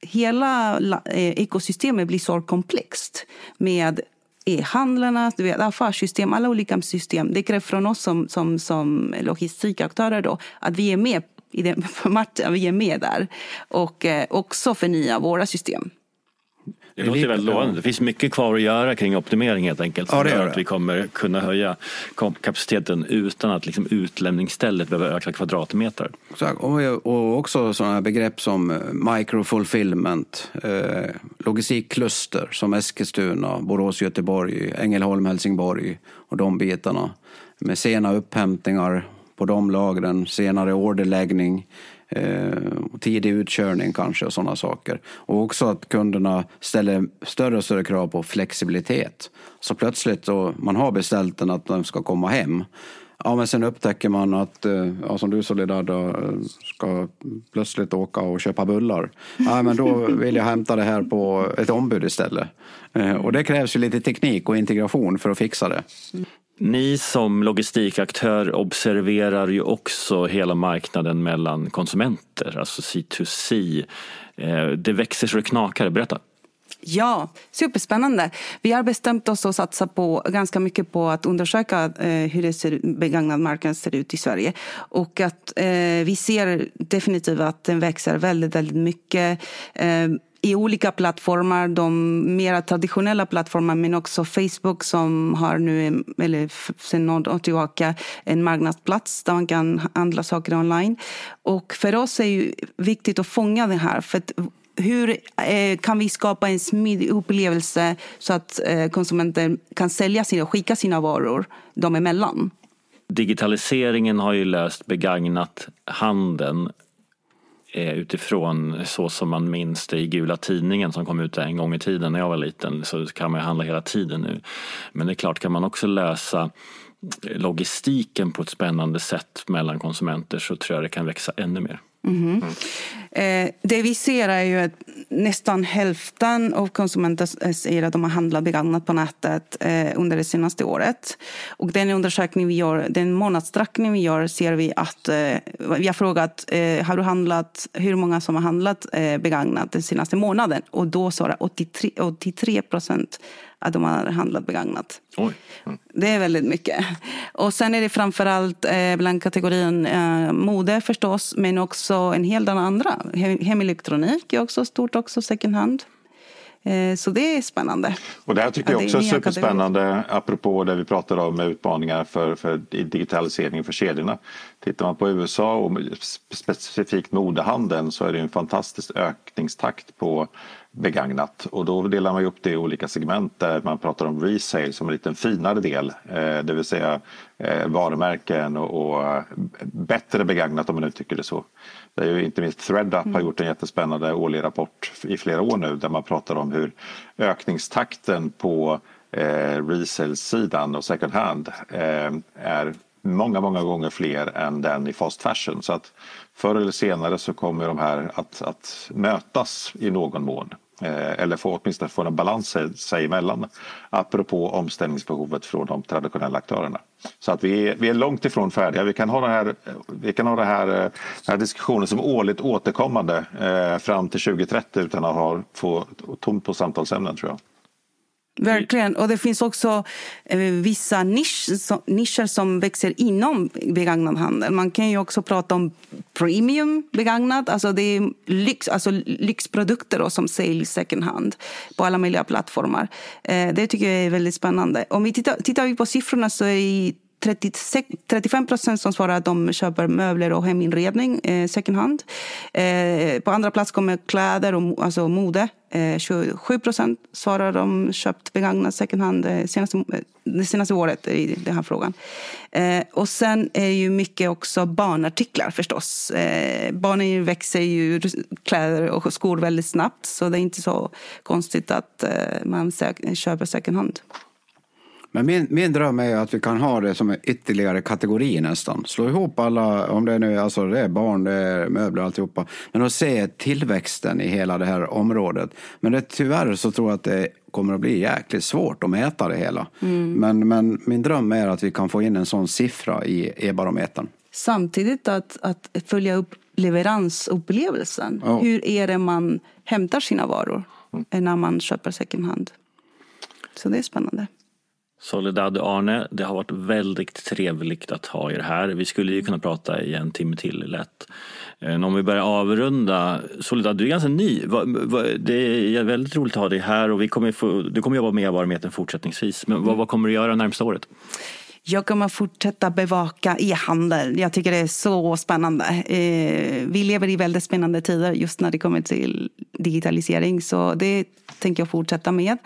hela eh, ekosystemet blir så komplext med e-handlarna, affärssystem, alla olika system. Det kräver från oss som, som, som logistikaktörer då, att vi är med i den, vi är med där och eh, också förnya våra system. Det låter väldigt lovande. Det finns mycket kvar att göra kring optimering helt enkelt. Som ja, gör att vi kommer kunna höja kapaciteten utan att liksom utlämningsstället behöver öka kvadratmeter. Och också sådana begrepp som eh, microfulfillment, eh, logistikkluster som Eskilstuna, Borås, Göteborg, Ängelholm, Helsingborg och de bitarna. Med sena upphämtningar på de lagren, senare orderläggning eh, tidig utkörning kanske och sådana saker. Och också att kunderna ställer större och större krav på flexibilitet. Så plötsligt då man har beställt den att den ska komma hem Ja, men sen upptäcker man att, eh, ja, som du Soledad eh, ska plötsligt åka och köpa bullar. Ja, men då vill jag hämta det här på ett ombud istället. Eh, och det krävs ju lite teknik och integration för att fixa det. Ni som logistikaktör observerar ju också hela marknaden mellan konsumenter, alltså C2C. Eh, det växer så det knakar. Berätta. Ja, superspännande. Vi har bestämt oss att satsa på, ganska mycket på att undersöka eh, hur det ser, ser ut i Sverige. Och att eh, vi ser definitivt att den växer väldigt, väldigt mycket. Eh, i olika plattformar, de mer traditionella plattformar men också Facebook som har nu, eller sen några år tillbaka, en marknadsplats där man kan handla saker online. Och för oss är det viktigt att fånga det här. För hur eh, kan vi skapa en smidig upplevelse så att eh, konsumenter kan sälja sina och skicka sina varor dem emellan? Digitaliseringen har ju löst begagnat handeln Eh, utifrån så som man minns det i Gula Tidningen som kom ut en gång i tiden när jag var liten så kan man handla hela tiden nu. Men det är klart, kan man också lösa logistiken på ett spännande sätt mellan konsumenter så tror jag det kan växa ännu mer. Mm. Eh, det vi ser är ju att nästan hälften av konsumenter säger att de har handlat begagnat på nätet eh, under det senaste året. Och den undersökning vi gör, den månadssträckning vi gör ser vi att eh, vi har frågat har du handlat, hur många som har handlat begagnat den senaste månaden och då svarar 83, 83 procent att de har handlat begagnat. Oj. Mm. Det är väldigt mycket. Och sen är det framförallt eh, bland kategorin eh, mode förstås, men också en hel del andra. Hemelektronik är också stort, också second hand. Eh, så det är spännande. Och det här tycker jag också är superspännande apropå det vi pratade om med utmaningar för, för digitalisering för kedjorna. Tittar man på USA och specifikt modehandeln så är det en fantastisk ökningstakt på begagnat och då delar man upp det i olika segment där man pratar om resale som en liten finare del, eh, det vill säga eh, varumärken och, bättre begagnat om man uttrycker det så. Det är ju inte minst ThreadUp mm. har gjort en jättespännande årlig rapport i flera år nu där man pratar om hur ökningstakten på eh, resale-sidan och second hand är många, många gånger fler än den i fast fashion. Så att förr eller senare så kommer de här att, att mötas i någon mån. Eh, eller få, åtminstone få en balans sig emellan. Apropå omställningsbehovet från de traditionella aktörerna. Så att vi, vi är långt ifrån färdiga. Vi kan ha, det här, vi kan ha det här, eh, den här diskussionen som årligt återkommande eh, fram till 2030 utan att ha, få tomt på samtalsämnen tror jag. Verkligen. Och det finns också eh, vissa nisch, så, nischer som växer inom begagnad handel. Man kan ju också prata om premium begagnat. Alltså det är lyx, alltså lyxprodukter då, som säljs second hand på alla möjliga plattformar. Eh, det tycker jag är väldigt spännande. Om vi tittar, tittar vi på siffrorna så är 36, 35 procent som svarar att de köper möbler och heminredning eh, second hand. Eh, på andra plats kommer kläder och alltså mode. Eh, 27 procent svarar att de köpt begagnat second hand eh, senaste, eh, det senaste året i den här frågan. Eh, och sen är ju mycket också barnartiklar förstås. Eh, barnen växer ju kläder och skor väldigt snabbt så det är inte så konstigt att eh, man köper second hand. Men min, min dröm är att vi kan ha det som en ytterligare kategori nästan. Slå ihop alla, om det nu är, alltså det är barn, det är möbler alltihopa. Men att se tillväxten i hela det här området. Men det, tyvärr så tror jag att det kommer att bli jäkligt svårt att mäta det hela. Mm. Men, men min dröm är att vi kan få in en sån siffra i e-barometern. Samtidigt att, att följa upp leveransupplevelsen. Ja. Hur är det man hämtar sina varor när man köper second hand? Så det är spännande. Soledad och Arne, det har varit väldigt trevligt att ha er här. Vi skulle ju kunna prata i en timme till lätt. Eh, om vi börjar avrunda, Soledad du är ganska ny. Det är väldigt roligt att ha dig här och vi kommer få, du kommer jobba med varumheten fortsättningsvis. Men vad, vad kommer du göra närmsta året? Jag kommer fortsätta bevaka e-handel. Jag tycker det är så spännande. Eh, vi lever i väldigt spännande tider just när det kommer till digitalisering. Så det tänker jag fortsätta med.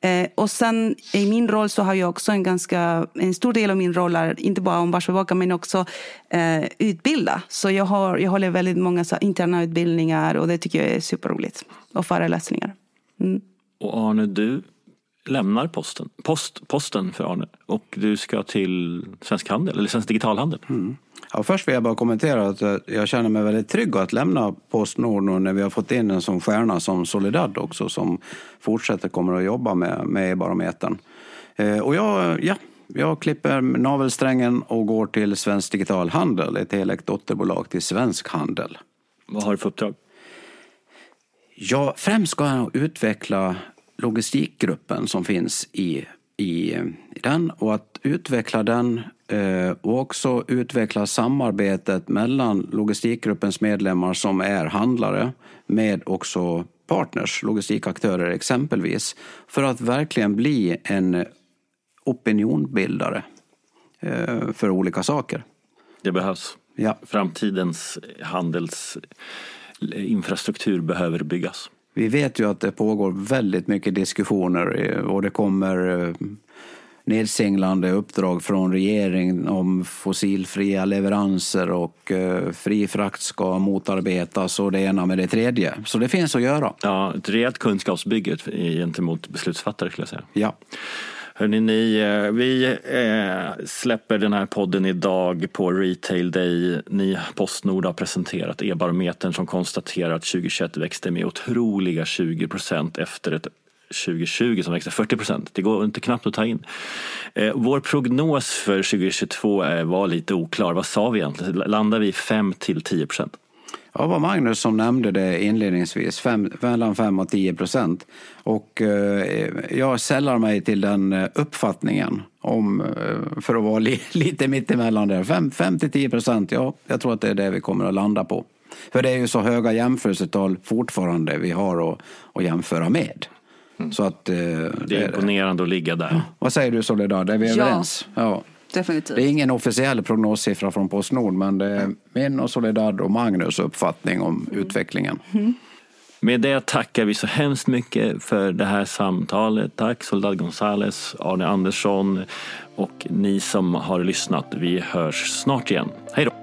Eh, och sen i min roll så har jag också en ganska, en stor del av min roll är inte bara omvärldsbevaka men också eh, utbilda. Så jag, har, jag håller väldigt många så interna utbildningar och det tycker jag är superroligt. Och föreläsningar. Mm. Och Arne, du lämnar posten, post, posten för Arne och du ska till Svensk Handel, eller Svensk Digitalhandel. Mm. Ja, först vill jag bara kommentera att eh, jag känner mig väldigt trygg att lämna Postnord nu när vi har fått in en sån stjärna som Solidad också som fortsätter kommer att jobba med, med barometern. Eh, och jag, ja, jag klipper navelsträngen och går till Svensk Digital Handel, ett helägt dotterbolag till Svensk Handel. Vad har du för uppdrag? Ja, främst ska jag utveckla logistikgruppen som finns i, i, i den och att utveckla den eh, och också utveckla samarbetet mellan logistikgruppens medlemmar som är handlare med också partners, logistikaktörer exempelvis, för att verkligen bli en opinionbildare eh, för olika saker. Det behövs. Ja. Framtidens handelsinfrastruktur behöver byggas. Vi vet ju att det pågår väldigt mycket diskussioner och det kommer eh, nedsinglande uppdrag från regeringen om fossilfria leveranser och eh, fri frakt ska motarbetas och det ena med det tredje. Så det finns att göra. Ja, ett rejält kunskapsbygge gentemot beslutsfattare skulle jag säga. Ja. Hörrni, ni, eh, vi eh, släpper den här podden idag på Retail Day. Ni Postnord har presenterat e-barometern som konstaterar att 2021 växte med otroliga 20 procent efter ett 2020 som växte 40 procent. Det går inte knappt att ta in. Eh, vår prognos för 2022 var lite oklar. Vad sa vi egentligen? Landar vi 5 till 10 procent? Ja, var Magnus som nämnde det inledningsvis, fem, mellan 5 och 10 procent. Och eh, jag sällar mig till den eh, uppfattningen om, eh, för att vara li, lite mittemellan där. 5, till 10 procent, ja, jag tror att det är det vi kommer att landa på. För det är ju så höga jämförelsetal fortfarande vi har att, att jämföra med. Mm. Så att, eh, det är imponerande att ligga där. Vad säger du Soledad, är vi ja. överens? Ja. Definitivt. Det är ingen officiell prognossiffra från Postnord men det är min och Soledad och Magnus uppfattning om mm. utvecklingen. Mm. Med det tackar vi så hemskt mycket för det här samtalet. Tack Soledad Gonzales, Arne Andersson och ni som har lyssnat. Vi hörs snart igen. Hej då!